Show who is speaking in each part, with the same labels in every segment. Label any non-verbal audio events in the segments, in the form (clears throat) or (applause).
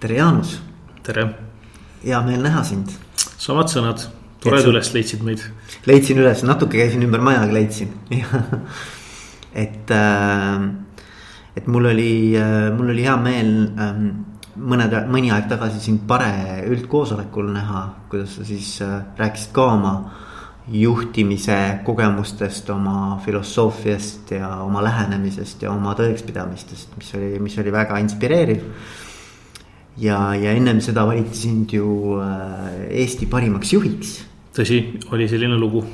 Speaker 1: tere, Jaanus.
Speaker 2: tere.
Speaker 1: hea meel näha sind.
Speaker 2: samad sõnad, tore, et üles leidsid meid.
Speaker 1: leidsin üles, natuke käisin ümber maja, aga leidsin (laughs) et, äh, et mul oli, äh, mul oli hea meel ähm, mõned, mõni aeg tagasi sind Pare üldkoosolekul näha, kuidas sa siis äh, rääkisid ka oma juhtimise kogemustest, oma filosoofiast ja oma lähenemisest ja oma tõekspidamistest, mis oli, mis oli väga inspireeriv ja, ja ennem seda valiti sind ju äh, Eesti parimaks juhiks.
Speaker 2: tõsi, oli selline lugu.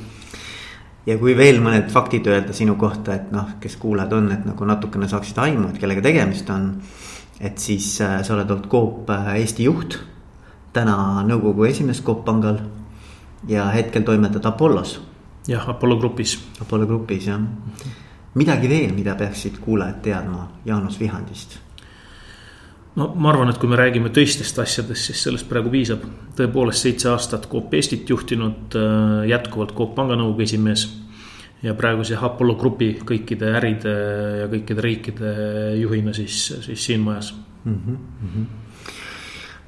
Speaker 1: ja kui veel mõned faktid öelda sinu kohta, et noh, kes kuulajad on, et nagu natukene saaksid aimu, et kellega tegemist on. et siis äh, sa oled olnud Coop äh, Eesti juht, täna nõukogu esimees Coop pangal ja hetkel toimetad Apollos.
Speaker 2: jah, Apollo grupis.
Speaker 1: Apollo grupis jah, midagi veel, mida peaksid kuulajad teadma Jaanus Vihandist
Speaker 2: no ma arvan, et kui me räägime töistest asjadest, siis sellest praegu piisab. tõepoolest seitse aastat Coop Eestit juhtinud, äh, jätkuvalt Coop Panga nõukogu esimees. ja praegu see Apollo Grupi kõikide äride ja kõikide riikide juhina siis, siis siin majas mm. -hmm.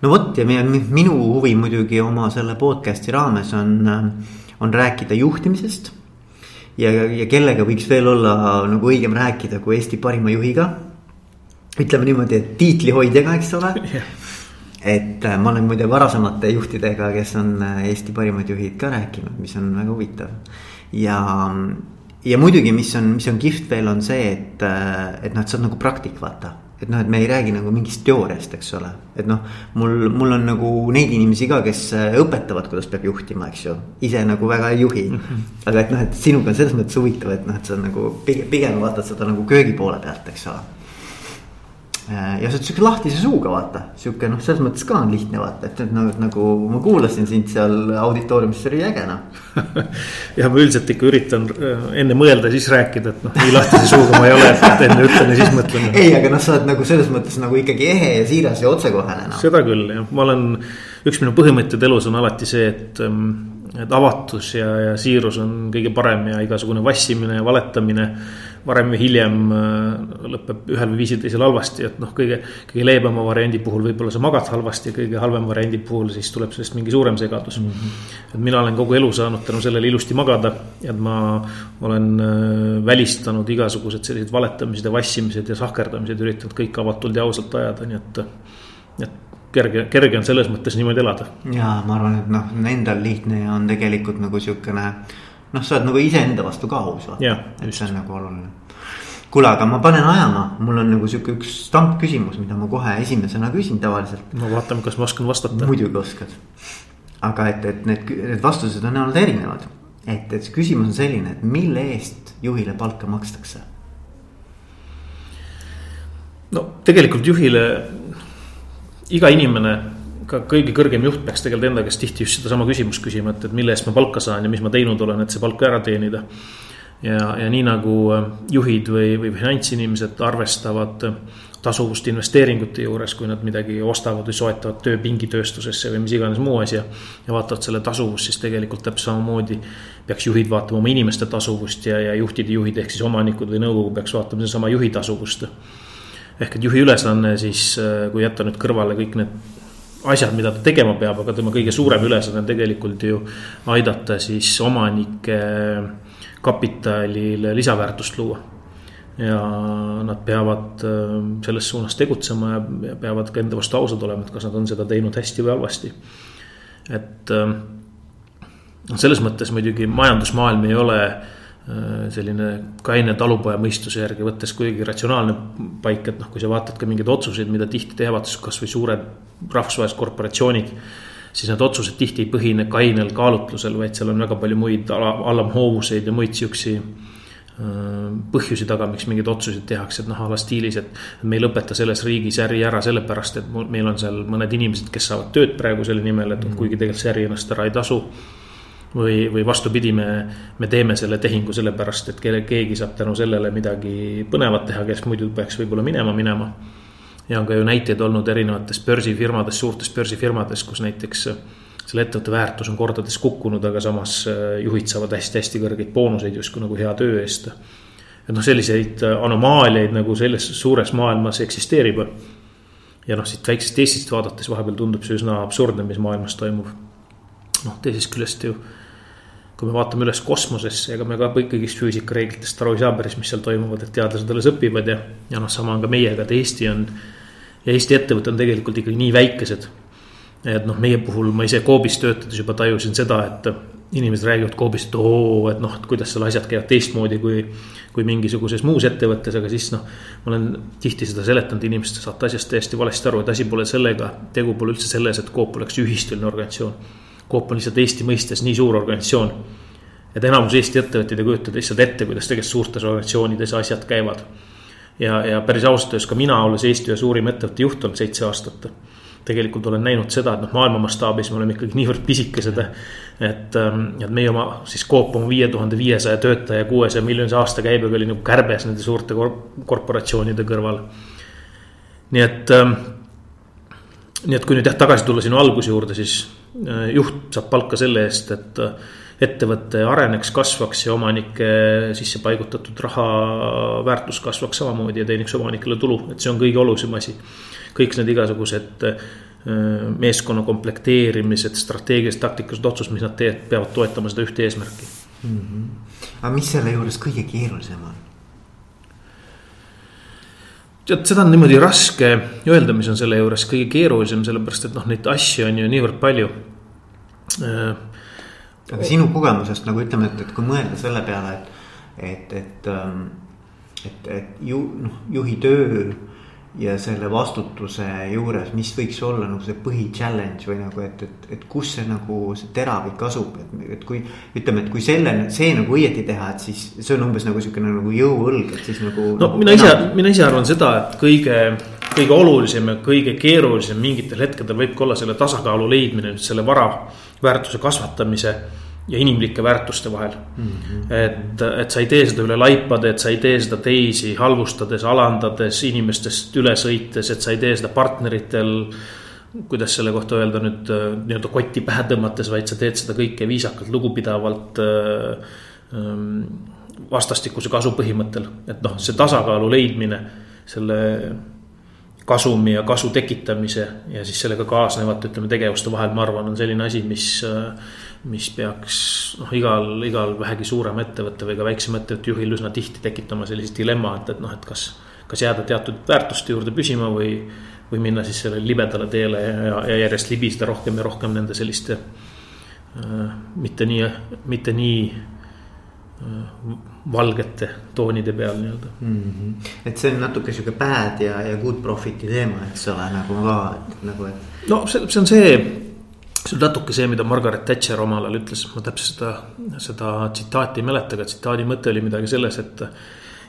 Speaker 1: no vot ja minu huvi muidugi oma selle podcast'i raames on, on rääkida juhtimisest. ja, ja kellega võiks veel olla nagu õigem rääkida kui Eesti parima juhiga ütleme niimoodi, et tiitlihoidjaga, eks ole (laughs) yeah.. et äh, ma olen muide varasemate juhtidega, kes on äh, Eesti parimad juhid ka rääkinud, mis on väga huvitav. ja, ja muidugi, mis on, mis on kihvt veel, on see, et, äh, et noh, et see on nagu praktik, vaata et noh, et me ei räägi nagu mingist teooriast, eks ole, et noh, mul, mul on nagu neid inimesi ka, kes õpetavad, kuidas peab juhtima, eks ju. ise nagu väga ei juhi mm, -hmm. aga et noh, et sinuga on selles mõttes huvitav, et noh, et sa nagu pigem, pigem vaatad seda nagu köögi poole pealt, eks ole ja sa oled sihuke lahtise suuga, vaata, sihuke noh, selles mõttes ka on lihtne vaata, et, nagu, nagu ma kuulasin sind seal auditooriumis, see oli äge noh. (laughs)
Speaker 2: ja ma üldiselt ikka üritan äh, enne mõelda, siis rääkida, et noh, nii lahtise suuga ma ei ole, et enne ütlen ja siis mõtlen. (laughs)
Speaker 1: ei, aga noh, sa oled nagu selles mõttes nagu ikkagi ehe ja siiras ja otsekohene
Speaker 2: no.. seda küll jah, ma olen, üks minu põhimõtteid elus on alati see, et ähm, et avatus ja, ja siirus on kõige parem ja igasugune vassimine ja valetamine varem või hiljem äh, lõpeb ühel või viisil teisel halvasti, et noh, kõige, kõige leebema variandi puhul võib-olla sa magad halvasti, kõige halvema variandi puhul siis tuleb sellest mingi suurem segadus mm. -hmm. et mina olen kogu elu saanud tänu sellele ilusti magada, et ma olen äh, välistanud igasugused sellised valetamised ja vassimised ja sahkerdamised, üritanud kõik avatult ja ausalt ajada, nii et, et kerge, kerge on selles mõttes niimoodi elada.
Speaker 1: ja ma arvan, et noh, endal lihtne on tegelikult nagu sihukene noh, sa oled nagu iseenda vastu ka aus, vaata, et see on nagu oluline. kuule, aga ma panen ajama, mul on nagu sihuke üks stampküsimus, mida ma kohe esimesena küsin tavaliselt.
Speaker 2: no vaatame, kas ma oskan vastata.
Speaker 1: muidugi oskad. aga et, et need, need vastused on olnud erinevad. et, et see küsimus on selline, et mille eest juhile palka makstakse?
Speaker 2: no tegelikult juhile iga inimene ka kõige kõrgem juht peaks tegelikult enda käest tihti just sedasama küsimust küsima, et, et mille eest ma palka saan ja mis ma teinud olen, et see palk ära teenida. ja, ja nii nagu äh, juhid või, või finantsinimesed arvestavad äh, tasuvust investeeringute juures, kui nad midagi ostavad või soetavad tööpingi tööstusesse või mis iganes muu asja. ja vaatavad selle tasuvust, siis tegelikult täpselt samamoodi peaks juhid vaatama oma inimeste tasuvust ja, ja juhtide juhid ehk siis omanikud või nõukogu peaks vaatama sedasama juhi tasuvust ehk et juhi ülesanne siis, äh, kui jätta nüüd kõrvale kõik need asjad, mida ta tegema peab, aga tema kõige suurem ülesanne on tegelikult ju aidata siis omanike kapitalile lisaväärtust luua. ja nad peavad äh, selles suunas tegutsema ja peavad ka enda vastu ausad olema, et kas nad on seda teinud hästi või halvasti. et äh, noh, selles mõttes muidugi majandusmaailm ei ole Äh, selline kaine talupoja mõistuse järgi võttes kuidagi ratsionaalne paik, et noh, kui sa vaatad ka mingeid otsuseid, mida tihti teevad kasvõi suured rahvusvahelised korporatsioonid. siis need otsused tihti ei põhine kainel kaalutlusel, vaid seal on väga palju muid alamhoovuseid ja muid siuksi äh, põhjusi taga, miks mingeid otsuseid tehakse, et noh, a la stiilis, et me ei lõpeta selles riigis äri ära sellepärast, et meil on seal mõned inimesed, kes saavad tööd praegu selle nimel, et kuigi tegelikult see äri ennast ära ei tasu või, või vastupidi, me, me teeme selle tehingu sellepärast, et kelle, keegi saab tänu sellele midagi põnevat teha, kes muidu peaks võib-olla minema, minema. ja on ka ju näiteid olnud erinevates börsifirmades, suurtes börsifirmades, kus näiteks selle ettevõtte väärtus on kordades kukkunud, aga samas äh, juhid saavad hästi-hästi kõrgeid boonuseid justkui nagu hea töö eest. et noh, selliseid anomaaliaid nagu selles suures maailmas eksisteerib ja noh, siit väiksest Eestist vaadates vahepeal tundub see üsna absurdne, mis maailmas toimub. noh, teisest küljest ju kui me vaatame üles kosmosesse, ega me ka kõigist füüsikareeglitest aru ei saa päris, mis seal toimuvad, et teadlased alles õpivad ja, ja noh, sama on ka meiega, et Eesti on. ja Eesti ettevõtted on tegelikult ikkagi nii väikesed. et noh, meie puhul ma ise Coopis töötades juba tajusin seda, et inimesed räägivad Coopist, et oo, et noh, et kuidas seal asjad käivad teistmoodi kui. kui mingisuguses muus ettevõttes, aga siis noh, ma olen tihti seda seletanud inimestele, saate asjast täiesti valesti aru, et asi pole sellega, tegu pole üldse selles, et Coop oleks ühistuline organisatsioon Coop on lihtsalt Eesti mõistes nii suur organisatsioon. et enamus Eesti ettevõtteid ei kujuta lihtsalt ette, kuidas tegelikult suurtes organisatsioonides asjad käivad. ja, ja päris ausalt öeldes ka mina, olles Eesti ühe suurima ettevõtte juht olnud seitse aastat. tegelikult olen näinud seda, et noh, maailma mastaabis me oleme ikkagi niivõrd pisikesed. et, ähm, et meie oma siis Coop oma viie tuhande viiesaja töötaja, kuuesaja miljonise aastakäibega oli nagu kärbes nende suurte korporatsioonide kõrval. nii et ähm, nii et kui nüüd jah, tagasi tulla sinu alguse juurde, siis juht saab palka selle eest, et äh, ettevõte areneks, kasvaks ja omanike sisse paigutatud raha väärtus kasvaks samamoodi ja teeniks omanikele tulu, et see on kõige olulisem asi. kõik need igasugused äh, meeskonna komplekteerimised, strateegilised, taktikalised otsused, mis nad teevad, peavad toetama seda ühte eesmärki mm.
Speaker 1: -hmm. aga mis selle juures kõige keerulisem on?
Speaker 2: Tead, seda on niimoodi raske öelda, mis on selle juures kõige keerulisem, sellepärast et noh, neid asju on ju niivõrd palju.
Speaker 1: Äh, aga sinu kogemusest nagu ütleme, et, et kui mõelda selle peale, et, et, et, ähm, et, et ju noh, juhi töö ja selle vastutuse juures, mis võiks olla nagu see põhi challenge või nagu, et, et, et kus see nagu see teravik asub, et, et kui. ütleme, et kui selle, see nagu õieti teha, et siis see on umbes nagu sihukene nagu jõuõlg, et siis nagu.
Speaker 2: no
Speaker 1: nagu
Speaker 2: mina ise, mina ise arvan seda, et kõige, kõige olulisem ja kõige keerulisem mingitel hetkedel võibki olla selle tasakaalu leidmine, selle vara väärtuse kasvatamise ja inimlike väärtuste vahel mm. -hmm. et, et sa ei tee seda üle laipade, et sa ei tee seda teisi halvustades, alandades, inimestest üle sõites, et sa ei tee seda partneritel. kuidas selle kohta öelda nüüd nii-öelda kotti pähe tõmmates, vaid sa teed seda kõike viisakalt, lugupidavalt äh,. vastastikuse kasu põhimõttel, et noh, see tasakaalu leidmine selle kasumi ja kasu tekitamise ja siis sellega kaasnevate, ütleme, tegevuste vahel, ma arvan, on selline asi, mis mis peaks noh, igal, igal vähegi suurema ettevõtte või ka väiksema ettevõtte juhil üsna tihti tekitama sellist dilemma, et, et noh, et kas. kas jääda teatud väärtuste juurde püsima või, või minna siis sellele libedale teele ja, ja järjest libiseda rohkem ja rohkem nende selliste äh,. mitte nii, mitte nii äh, valgete toonide peal nii-öelda mm.
Speaker 1: -hmm. et see on natuke sihuke bad ja, ja good profit'i teema, eks ole, nagu ka, et nagu, et.
Speaker 2: no see, see on see see on natuke see, mida Margaret Thatcher omal ajal ütles, ma täpselt seda, seda tsitaati ei mäleta, aga tsitaadi mõte oli midagi selles, et.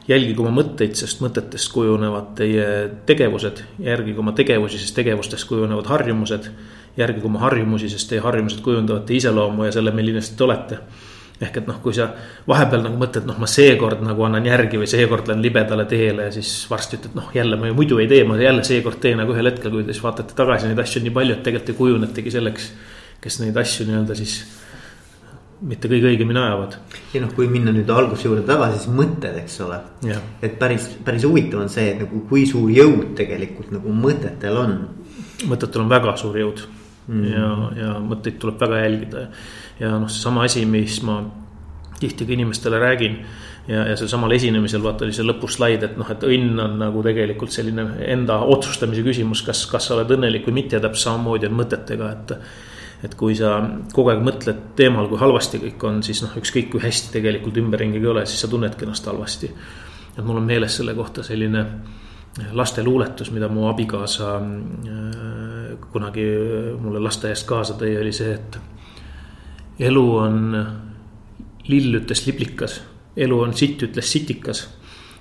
Speaker 2: jälgige oma mõtteid, sest mõtetest kujunevad teie tegevused, järgige oma tegevusi, sest tegevustest kujunevad harjumused. järgige oma harjumusi, sest teie harjumused kujundavad teie iseloomu ja selle, milline te olete ehk et noh, kui sa vahepeal nagu mõtled, noh, ma seekord nagu annan järgi või seekord lähen libedale teele ja siis varsti ütled, noh, jälle ma ju muidu ei tee, ma jälle seekord teen, aga ühel hetkel, kui te siis vaatate tagasi, neid asju on nii palju, et tegelikult te kujunetegi selleks, kes neid asju nii-öelda siis mitte kõige õigemini ajavad.
Speaker 1: ja noh, kui minna nüüd alguse juurde tagasi, siis mõtted, eks ole. et päris, päris huvitav on see, et nagu kui suur jõud tegelikult nagu mõtetel on.
Speaker 2: mõtetel on väga suur jõud mm. ja, ja mõtteid tuleb väga jälgida ja noh, seesama asi, mis ma tihti ka inimestele räägin. ja, ja sel samal esinemisel vaata oli see lõpuslaid, et noh, et õnn on nagu tegelikult selline enda otsustamise küsimus, kas, kas sa oled õnnelik või mitte täpselt samamoodi on mõtetega, et. et kui sa kogu aeg mõtled teemal, kui halvasti kõik on, siis noh, ükskõik kui hästi tegelikult ümberringi ei ole, siis sa tunnedki ennast halvasti. et mul on meeles selle kohta selline lasteluuletus, mida mu abikaasa äh, kunagi mulle lasteaiast kaasa tõi, oli see, et elu on, lill ütles liblikas, elu on sitt, ütles sitikas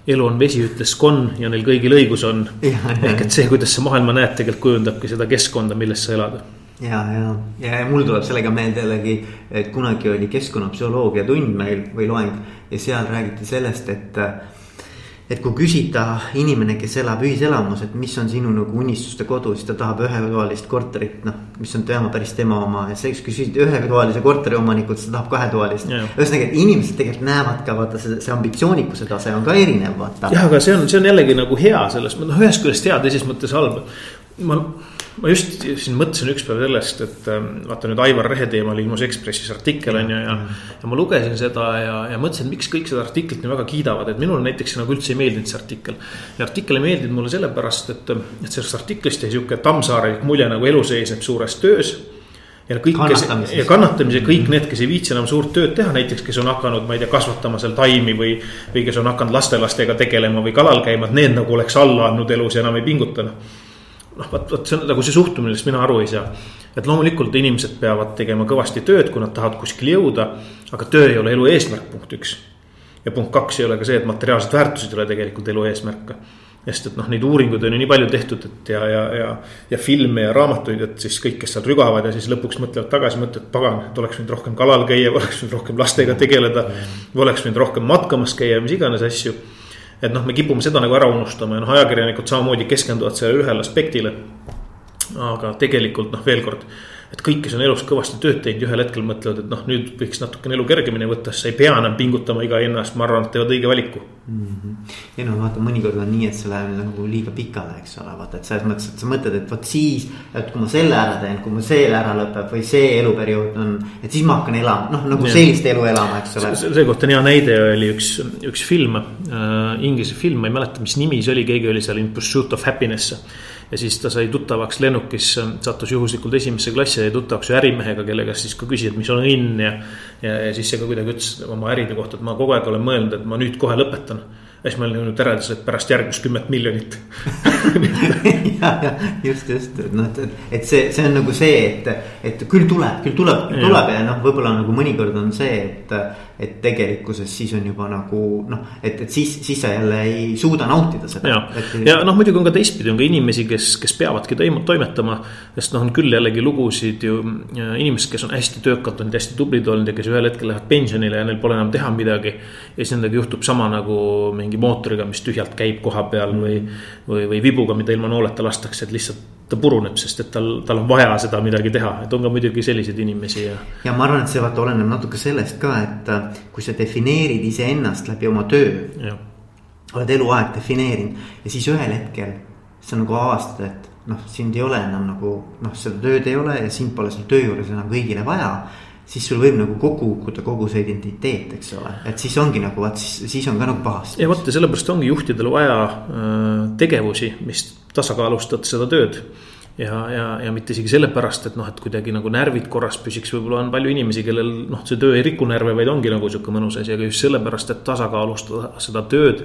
Speaker 2: elu on vesi, ütles Scon ja neil kõigil õigus on. ehk et see, kuidas sa maailma näed, tegelikult kujundabki seda keskkonda, milles sa elad.
Speaker 1: ja, ja, ja mul tuleb sellega meelde jällegi, et kunagi oli keskkonnapsühholoogia tund meil või loeng ja seal räägiti sellest, et et kui küsida inimene, kes elab ühiselamus, et mis on sinu nagu unistuste kodu, siis ta tahab ühetoalist korterit, noh. mis on tema päris tema oma ja see, kui küsid ühetoalise korteri omanikult, siis ta tahab kahetoalist. ühesõnaga, et inimesed tegelikult näevad ka vaata see, see ambitsioonikuse tase on ka erinev, vaata.
Speaker 2: jah, aga see on, see on jällegi nagu hea selles mõttes, noh ühest küljest hea, teises mõttes halb ma, ma just siin mõtlesin ükspäev sellest, et ähm, vaata nüüd Aivar Rehe teemal ilmus Ekspressis artikkel on ju ja. ja ma lugesin seda ja, ja mõtlesin, miks kõik seda artiklit nii väga kiidavad, et minule näiteks nagu üldse ei meeldinud see artikkel. ja artikkel ei meeldinud mulle sellepärast, et, et sellest artiklist jäi sihuke tammsaarelik mulje nagu elu seisneb suures töös ja kõik, kes ja kannatamise, kõik need, kes ei viitsi enam suurt tööd teha, näiteks kes on hakanud, ma ei tea, kasvatama seal taimi või. või kes on hakanud lastelastega tegelema või kalal käima, et need nagu oleks alla andnud elus ja enam ei pinguta noh. Noh, vot, vot see on nagu see suhtumine, millest mina aru ei saa. et loomulikult inimesed peavad tegema kõvasti tööd, kui nad tahavad kuskile jõuda. aga töö ei ole elu eesmärk, punkt üks. ja punkt kaks ei ole ka see, et materiaalsed väärtused ei ole tegelikult elu eesmärk sest et noh, neid uuringuid on ju nii palju tehtud, et ja, ja, ja, ja filme ja raamatuid, et siis kõik, kes seal rügavad ja siis lõpuks mõtlevad tagasi, mõtlevad, pagan, et oleks võinud rohkem kalal käia, (laughs) oleks võinud rohkem lastega tegeleda. või oleks võinud rohkem matkamas käia, mis iganes asju. Et noh, me kipume seda nagu ära unustama ja noh, ajakirjanikud samamoodi keskenduvad sellele ühele aspektile. aga tegelikult noh, veel kord et kõik, kes on elus kõvasti tööd teinud ühel hetkel mõtlevad, et noh, nüüd võiks natukene elu kergemini võtta, sest sa ei pea enam pingutama iga hinna eest, ma arvan, et teevad õige valiku mm.
Speaker 1: -hmm. ja no vaata, mõnikord on nii, et see läheb nagu liiga pikale, eks ole, vaata, et selles mõttes, et sa mõtled, et vot siis. et kui ma selle ära teen, kui mul see ära lõpeb või see eluperiood on, et siis ma hakkan elama, noh nagu ja. sellist elu elama, eks ole.
Speaker 2: selle kohta on hea näide oli üks, üks film äh,, inglise film, ma ei mäleta, mis nimi see oli, keegi oli seal In Pursuit of Happiness ja siis ta sai tuttavaks lennukis, sattus juhuslikult esimesse klassi, sai tuttavaks ühe ärimehega, kelle käest siis ka küsis, et mis on õnn ja. ja, ja siis see ka kuidagi ütles oma äride kohta, et ma kogu aeg olen mõelnud, et ma nüüd kohe lõpetan ja siis ma olin jõudnud järeldusele, et pärast järgmist kümmet miljonit (laughs) (laughs)
Speaker 1: ja, ja just, just, et noh, et, et see, see on nagu see, et, et küll tuleb, küll tuleb, tuleb ja, ja noh, võib-olla nagu mõnikord on see, et et tegelikkuses siis on juba nagu noh, et, et siis, siis sa jälle ei suuda nautida seda.
Speaker 2: ja, et... ja noh, muidugi on ka teistpidi, on ka inimesi, kes, kes peavadki toimetama. sest noh, on küll jällegi lugusid ju inimesed, kes on hästi töökad olnud, hästi tublid olnud ja kes ühel hetkel lähevad pensionile ja neil pole enam teha midagi. ja siis nendega juhtub sama nagu mingi mootoriga, mis tühjalt käib koha peal või, või, või vibuga, mida ilma nooleta lastakse, et lihtsalt ta puruneb, sest et tal, tal on vaja seda midagi teha, et on ka muidugi selliseid inimesi ja.
Speaker 1: ja ma arvan, et see vaata oleneb natuke sellest ka, et äh, kui sa defineerid iseennast läbi oma töö. oled eluaeg defineerinud ja siis ühel hetkel sa nagu avastad, et noh, sind ei ole enam nagu noh, seda tööd ei ole ja sind pole seal töö juures enam kõigile vaja siis sul võib nagu kokku kukkuda kogu see identiteet, eks ole, et siis ongi nagu vaat siis, siis on ka nagu pahasti.
Speaker 2: ja vot ja sellepärast ongi juhtidel vaja äh, tegevusi, mis tasakaalustavad seda tööd. ja, ja, ja mitte isegi sellepärast, et noh, et kuidagi nagu närvid korras püsiks, võib-olla on palju inimesi, kellel noh, see töö ei riku närve, vaid ongi nagu sihuke mõnus asi, aga just sellepärast, et tasakaalustada seda tööd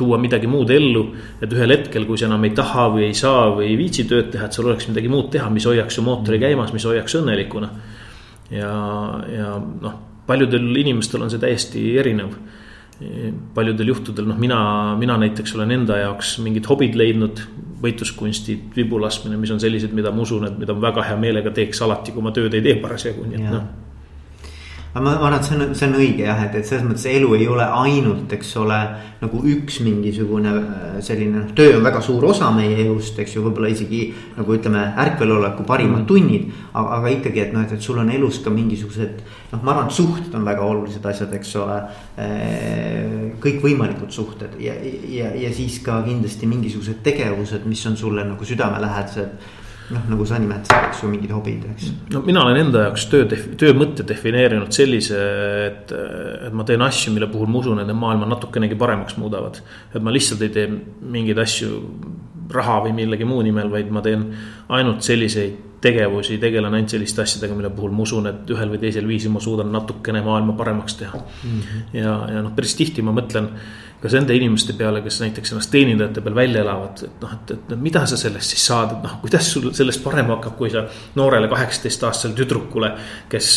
Speaker 2: tuua midagi muud ellu. et ühel hetkel, kui sa enam ei taha või ei saa või ei viitsi tööd teha, et sul oleks midagi muud teha, mis hoiaks su mootori käimas, mis hoiaks õnnelikuna ja, ja noh, paljudel inimestel on see täiesti erinev. Paljudel juhtudel, noh, mina, mina näiteks olen enda jaoks mingid hobid leidnud, võitluskunstid, vibulaskmine, mis on sellised, mida ma usun, et mida ma väga hea meelega teeks alati, kui ma tööd ei tee parasjagu, nii et noh
Speaker 1: aga ma arvan, et see on, see on õige jah, et, et selles mõttes elu ei ole ainult, eks ole, nagu üks mingisugune äh, selline noh, töö on väga suur osa meie elust, eks ju, võib-olla isegi nagu ütleme, ärkveloleku parimad mm. tunnid. aga, aga ikkagi, et noh, et, et sul on elus ka mingisugused noh, ma arvan, et suhted on väga olulised asjad, eks ole. Äh, kõikvõimalikud suhted ja, ja, ja siis ka kindlasti mingisugused tegevused, mis on sulle nagu südamelähedased noh, nagu sa nimetasid, eks ju, mingid hobid, eks.
Speaker 2: no mina olen enda jaoks töö, töö mõtte defineerinud sellise, et, et ma teen asju, mille puhul ma usun, et need maailma natukenegi paremaks muudavad. et ma lihtsalt ei tee mingeid asju raha või millegi muu nimel, vaid ma teen ainult selliseid tegevusi, tegelen ainult selliste asjadega, mille puhul ma usun, et ühel või teisel viisil ma suudan natukene maailma paremaks teha mm. -hmm. ja, ja noh, päris tihti ma mõtlen kas nende inimeste peale, kes näiteks ennast teenindajate peal välja elavad, et noh, et, et mida sa sellest siis saad, et noh, kuidas sul sellest parem hakkab, kui sa noorele kaheksateistaastasele tüdrukule. kes,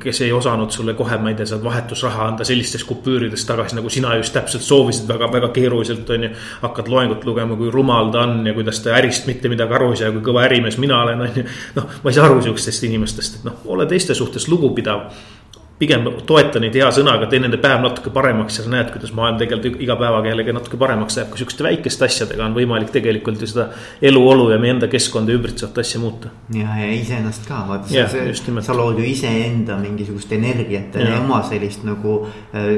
Speaker 2: kes ei osanud sulle kohe, ma ei tea, saad vahetusraha anda sellistes kupüürides tagasi, nagu sina just täpselt soovisid väga, väga keeruliselt on ju. hakkad loengut lugema, kui rumal ta on ja kuidas ta ärist mitte midagi aru ei saa kui kõva ärimees mina olen, on ju. noh, ma ei saa aru sihukestest inimestest, et noh, ole teiste suhtes lugupidav pigem toeta neid hea sõnaga, tee nende päev natuke paremaks ja sa näed, kuidas maailm tegelikult iga päevaga jällegi natuke paremaks läheb, kui sihukeste väikeste asjadega on võimalik tegelikult ju seda eluolu ja meie enda keskkonda ümbritsevat asja muuta.
Speaker 1: ja, ja iseennast ka, vaata sa, sa lood ju iseenda mingisugust energiat ja oma sellist nagu äh,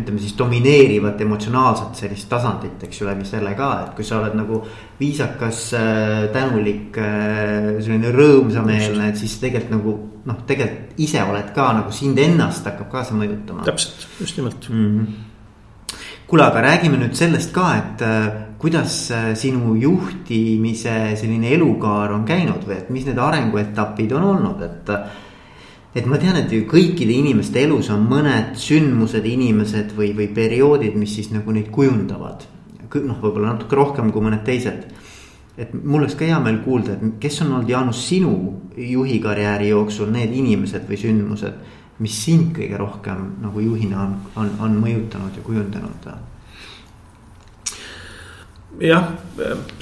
Speaker 1: ütleme siis domineerivat emotsionaalset sellist tasandit, eks ju, läbi selle ka, et kui sa oled nagu viisakas, äh, tänulik, äh, selline rõõmsameelne, et siis tegelikult nagu noh, tegelikult ise oled ka nagu sind ennast hakkab ka see mõjutama.
Speaker 2: täpselt, just nimelt mm. -hmm
Speaker 1: kuule, aga räägime nüüd sellest ka, et äh, kuidas äh, sinu juhtimise selline elukaar on käinud või et mis need arenguetapid on olnud, et. et ma tean, et ju kõikide inimeste elus on mõned sündmused, inimesed või, või perioodid, mis siis nagu neid kujundavad. noh, võib-olla natuke rohkem kui mõned teised. Et mul oleks ka hea meel kuulda, et kes on olnud, Jaanus, sinu juhi karjääri jooksul need inimesed või sündmused mis sind kõige rohkem nagu juhina on, on, on mõjutanud ja kujundanud?
Speaker 2: jah,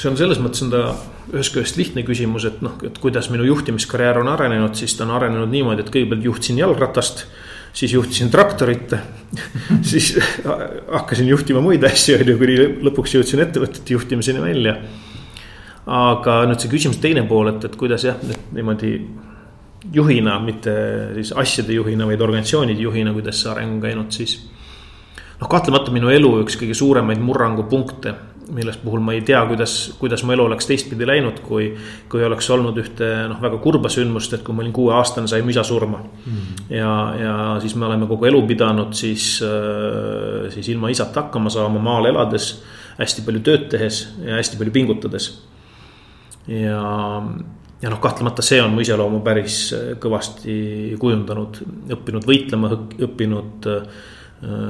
Speaker 2: see on selles mõttes on ta ühest küljest lihtne küsimus, et noh, et kuidas minu juhtimiskarjäär on arenenud, siis ta on arenenud niimoodi, et kõigepealt juhtisin jalgratast. siis juhtisin traktorit (laughs) siis hakkasin juhtima muid asju, on ju, kuni lõpuks jõudsin ettevõtete juhtimiseni välja. Aga nüüd see küsimuse teine pool, et, et kuidas jah, niimoodi juhina, mitte siis asjade juhina, vaid organisatsioonide juhina, kuidas see areng on käinud, siis. noh, kahtlemata minu elu üks kõige suuremaid murrangupunkte, milles puhul ma ei tea, kuidas, kuidas mu elu oleks teistpidi läinud, kui. kui oleks olnud ühte noh, väga kurba sündmust, et kui ma olin kuueaastane, sai mu isa surma mm. -hmm. ja, ja siis me oleme kogu elu pidanud siis, äh, siis ilma isata hakkama saama maal elades. hästi palju tööd tehes ja hästi palju pingutades. Ja ja noh, kahtlemata see on mu iseloomu päris äh, kõvasti kujundanud, õppinud võitlema, õppinud äh,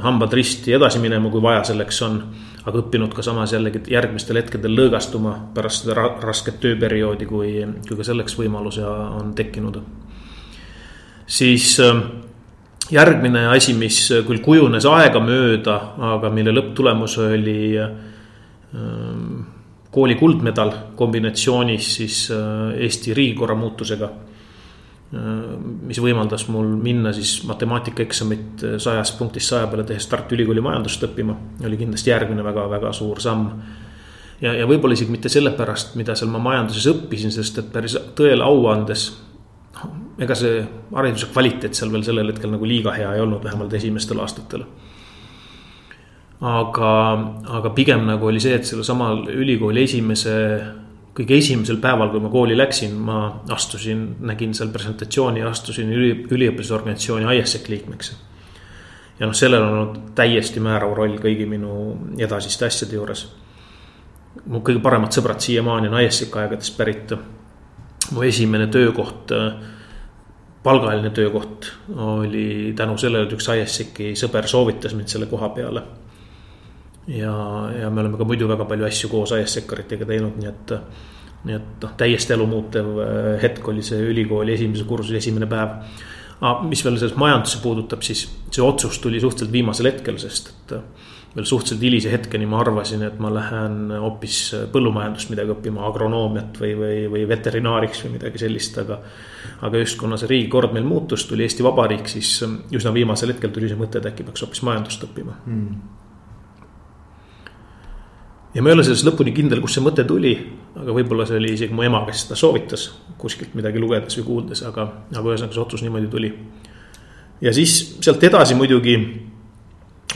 Speaker 2: hambad risti edasi minema, kui vaja selleks on. aga õppinud ka samas jällegi järgmistel hetkedel lõõgastuma pärast seda rasket tööperioodi, kui, kui ka selleks võimalus on tekkinud. siis äh, järgmine asi, mis küll kujunes aegamööda, aga mille lõpptulemus oli kooli kuldmedal kombinatsioonis siis äh, Eesti riigikorra muutusega. Äh, mis võimaldas mul minna siis matemaatikaeksamit äh, sajast punktist saja peale tehes Tartu Ülikooli majandust õppima, oli kindlasti järgmine väga-väga suur samm. ja, ja võib-olla isegi mitte sellepärast, mida seal ma majanduses õppisin, sest et päris tõele au andes. noh, ega see hariduse kvaliteet seal veel sellel hetkel nagu liiga hea ei olnud, vähemalt esimestel aastatel aga, aga pigem nagu oli see, et sellel samal ülikooli esimese, kõige esimesel päeval, kui ma kooli läksin, ma astusin, nägin seal presentatsiooni, astusin üli, üliõpilasorganisatsiooni ISEC liikmeks. ja noh, sellel on olnud täiesti määrav roll kõigi minu edasiste asjade juures. mu kõige paremad sõbrad siiamaani on ISEC aegadest pärit. mu esimene töökoht palgaline töökoht oli tänu sellele, et üks ISEC-i sõber soovitas mind selle koha peale ja, ja me oleme ka muidu väga palju asju koos IS-sektoritega teinud, nii et. nii et noh, täiesti elumuutev äh, hetk oli see ülikooli esimese kursuse esimene päev. aga mis veel selles majandusse puudutab, siis see otsus tuli suhteliselt viimasel hetkel, sest et. Äh, veel suhteliselt hilise hetkeni ma arvasin, et ma lähen hoopis põllumajandust midagi õppima, agronoomiat või, või, või veterinaariks või midagi sellist, aga. aga just kuna see riigikord meil muutus, tuli Eesti Vabariik, siis üsna viimasel hetkel tuli see mõte, et äkki peaks hoopis majandust õppima mm ja ma ei ole selles lõpuni kindel, kust see mõte tuli, aga võib-olla see oli isegi mu ema, kes seda soovitas kuskilt midagi lugedes või kuuldes, aga, aga ühesõnaga see otsus niimoodi tuli. ja siis sealt edasi muidugi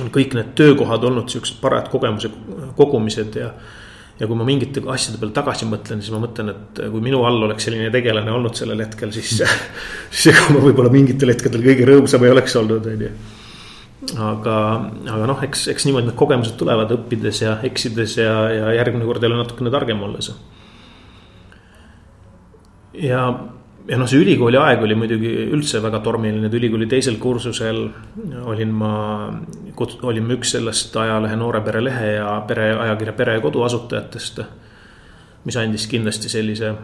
Speaker 2: on kõik need töökohad olnud siuksed parajad kogemuse kogumised ja. ja kui ma mingite asjade peale tagasi mõtlen, siis ma mõtlen, et kui minu all oleks selline tegelane olnud sellel hetkel, siis siis (laughs) ega ma võib-olla mingitel hetkedel kõige rõõmsam ei oleks olnud, on ju aga, aga noh, eks, eks niimoodi need kogemused tulevad õppides ja eksides ja, ja järgmine kord jälle natukene targem olles. ja, ja noh, see ülikooli aeg oli muidugi üldse väga tormiline, et ülikooli teisel kursusel olin ma, olin üks sellest ajalehe Noore Pere lehe ja pere, ajakirja Pere ja Kodu asutajatest. mis andis kindlasti sellise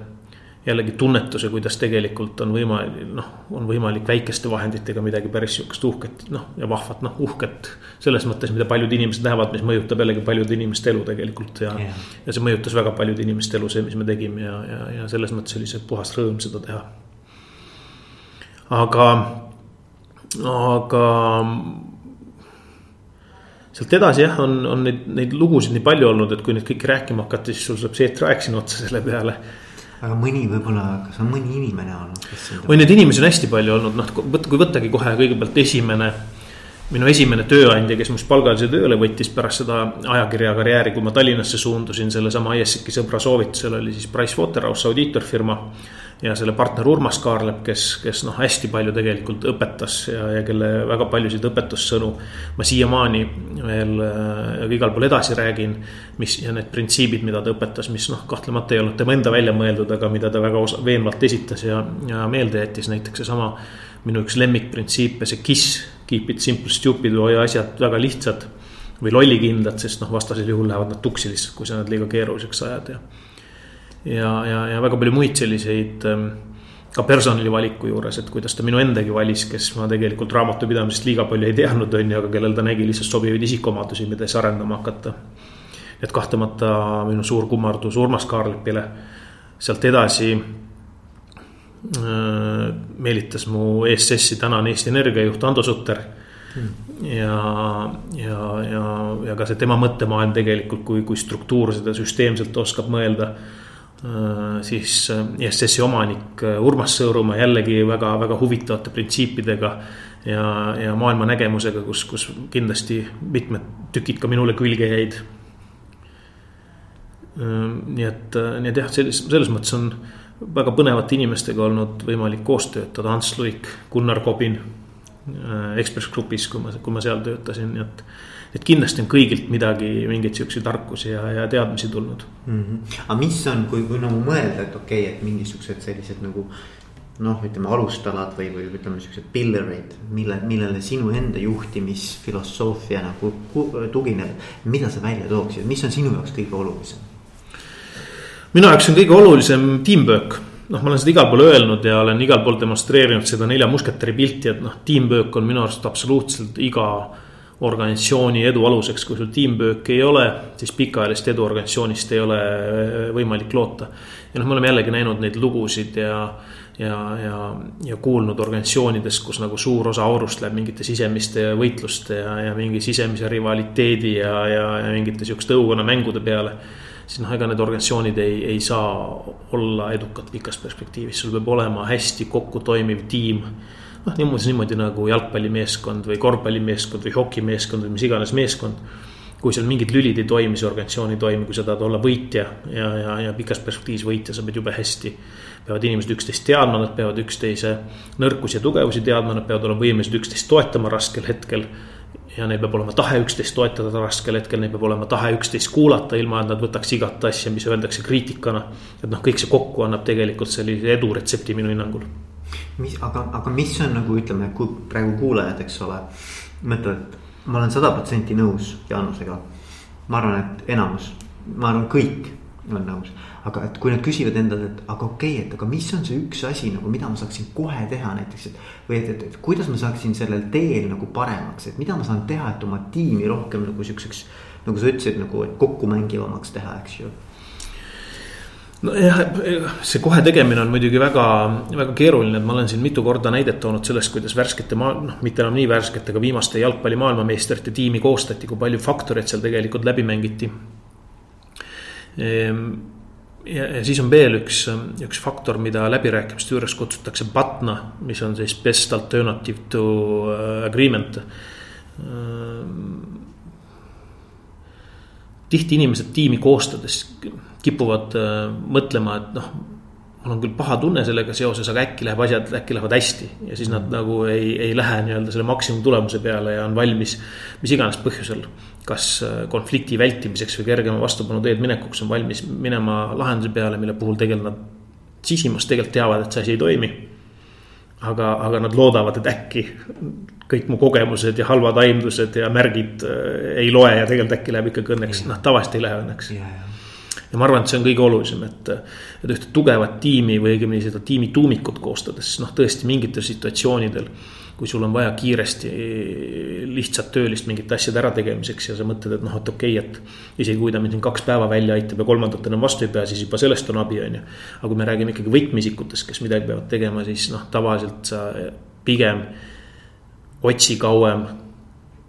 Speaker 2: jällegi tunnetuse, kuidas tegelikult on võimalik, noh, on võimalik väikeste vahenditega midagi päris sihukest uhket, noh ja vahvat, noh uhket. selles mõttes, mida paljud inimesed näevad, mis mõjutab jällegi paljude inimeste elu tegelikult ja yeah., ja see mõjutas väga paljude inimeste elu, see, mis me tegime ja, ja, ja selles mõttes oli see puhas rõõm seda teha. aga, aga sealt edasi jah, on, on neid, neid lugusid nii palju olnud, et kui neid kõiki rääkima hakata, siis sul saab see eetriaeg sinna otsa selle peale
Speaker 1: aga mõni võib-olla, kas on mõni inimene olnud, kes.
Speaker 2: oi, neid inimesi on hästi palju olnud, noh, kui võttagi kohe kõigepealt esimene. minu esimene tööandja, kes minust palgalise tööle võttis pärast seda ajakirja karjääri, kui ma Tallinnasse suundusin, sellesama ISIC-i sõbra soovitusel oli siis Pricewaterhouse audiitorfirma. Ja selle partner Urmas Kaarlep, kes, kes noh, hästi palju tegelikult õpetas ja, ja kelle väga paljusid õpetussõnu ma siiamaani veel äh, igal pool edasi räägin. mis ja need printsiibid, mida ta õpetas, mis noh, kahtlemata ei olnud tema enda välja mõeldud, aga mida ta väga osa, veenvalt esitas ja, ja meelde jättis, näiteks seesama minu üks lemmikprintsiipe, see KISS keep it simple stupid hoia asjad väga lihtsad või lollikindlad, sest noh, vastasel juhul lähevad nad tuksi lihtsalt, kui sa nad liiga keeruliseks ajad ja. Ja, ja, ja väga palju muid selliseid ähm, ka personali valiku juures, et kuidas ta minu endagi valis, kes ma tegelikult raamatupidamisest liiga palju ei teadnud, on ju, aga kellel ta nägi lihtsalt sobivaid isikuomadusi, mida siis arendama hakata. et kahtlemata minu suur kummardus Urmas Kaarlepile, sealt edasi Äh, meelitas mu ESS-i tänane Eesti Energia juht Ando Sutter mm.. ja, ja, ja, ja ka see tema mõttemaailm tegelikult, kui, kui struktuurselt ja süsteemselt oskab mõelda. Äh, siis äh, ESS-i omanik Urmas Sõõrumaa jällegi väga-väga huvitavate printsiipidega ja, ja maailmanägemusega, kus, kus kindlasti mitmed tükid ka minule külge jäid. nii et, nii et jah, selles, selles mõttes on väga põnevate inimestega olnud võimalik koos töötada, Ants Luik, Gunnar Kobin. Äh, Ekspress Grupis, kui ma, kui ma seal töötasin, nii et. Et kindlasti on kõigilt midagi, mingeid siukseid tarkusi ja, ja teadmisi tulnud
Speaker 1: mm. -hmm. aga mis on, kui, kui nagu mõelda, et okei okay,, et mingisugused sellised nagu noh, ütleme alustalad või, või ütleme siuksed pillareid, mille, millele sinu enda juhtimisfilosoofia nagu tugineb. mida sa välja tooksid, mis on sinu jaoks kõige olulisem?
Speaker 2: minu jaoks on kõige olulisem tiimwork noh, ma olen seda igal pool öelnud ja olen igal pool demonstreerinud seda nelja musketäri pilti, et noh, teamwork on minu arust absoluutselt iga organisatsiooni edu aluseks, kui sul teamwork ei ole, siis pikaajalist edu organisatsioonist ei ole äh, võimalik loota. ja noh, me oleme jällegi näinud neid lugusid ja, ja, ja, ja kuulnud organisatsioonidest, kus nagu suur osa aurust läheb mingite sisemiste võitluste ja, ja mingi sisemise rivaliteedi ja, ja, ja mingite sihukeste õukonnamängude peale siis noh, ega need organisatsioonid ei, ei saa olla edukad pikas perspektiivis, sul peab olema hästi kokku toimiv tiim. Noh, niimoodi, niimoodi nagu jalgpallimeeskond või korvpallimeeskond või hokimeeskond või mis iganes meeskond. kui seal mingid lülid ei toimi, see organisatsioon ei toimi, kui sa tahad olla võitja ja, ja, ja pikas perspektiivis võitja, sa pead jube hästi. peavad inimesed üksteist teadma, nad peavad üksteise nõrkusi ja tugevusi teadma, nad peavad olema võimelised üksteist toetama raskel hetkel ja neil peab olema tahe üksteist toetada raskel hetkel, neil peab olema tahe üksteist kuulata, ilma et nad võtaks igat asja, mis öeldakse kriitikana. et noh, kõik see kokku annab tegelikult sellise eduretsepti minu hinnangul.
Speaker 1: Mis, aga, aga mis on nagu ütleme, kui praegu kuulajad, eks ole, mõtlevad, ma olen sada protsenti nõus Jaanusega. ma arvan, et enamus, ma arvan, kõik on nõus aga et kui nad küsivad endale, et aga okei okay,, et aga mis on see üks asi nagu, mida ma saaksin kohe teha näiteks, et. või et, et, et kuidas ma saaksin sellel teel nagu paremaks, et mida ma saan teha, et oma tiimi rohkem nagu siukseks. nagu sa ütlesid nagu, kokkumängivamaks teha, eks ju
Speaker 2: nojah, see kohe tegemine on muidugi väga, väga keeruline, et ma olen siin mitu korda näidet toonud sellest, kuidas värskete maa, noh, mitte enam nii värskete, aga viimaste jalgpalli maailmameistrite tiimi koostati, kui palju faktoreid seal tegelikult läbi mängiti ehm, ja, ja siis on veel üks, üks faktor, mida läbirääkimiste juures kutsutakse BATNA, mis on siis best alternative to äh, agreement. Äh, tihti inimesed tiimi koostades kipuvad äh, mõtlema, et noh mul on küll paha tunne sellega seoses, aga äkki läheb asjad, äkki lähevad hästi. ja siis nad nagu ei, ei lähe nii-öelda selle maksimumtulemuse peale ja on valmis mis iganes põhjusel kas äh, konflikti vältimiseks või kergema vastupanu teed minekuks on valmis minema lahenduse peale, mille puhul tegelikult nad sisimas tegelikult teavad, et see asi ei toimi. aga, aga nad loodavad, et äkki kõik mu kogemused ja halvad aimdused ja märgid äh, ei loe ja tegelikult äkki läheb ikkagi õnneks, noh tavaliselt ei lähe õnneks. ja ma arvan, et see on kõige olulisem, et, et ühte tugevat tiimi või õigemini seda tiimi tuumikut koostades, noh tõesti mingitel situatsioonidel kui sul on vaja kiiresti lihtsat töölist mingite asjade ärategemiseks ja sa mõtled, et noh, et okei okay,, et isegi kui ta mind siin kaks päeva välja aitab ja kolmandat enam vastu ei pea, siis juba sellest on abi, on ju. aga kui me räägime ikkagi võtmeisikutest, kes midagi peavad tegema, siis noh, tavaliselt sa pigem otsi kauem,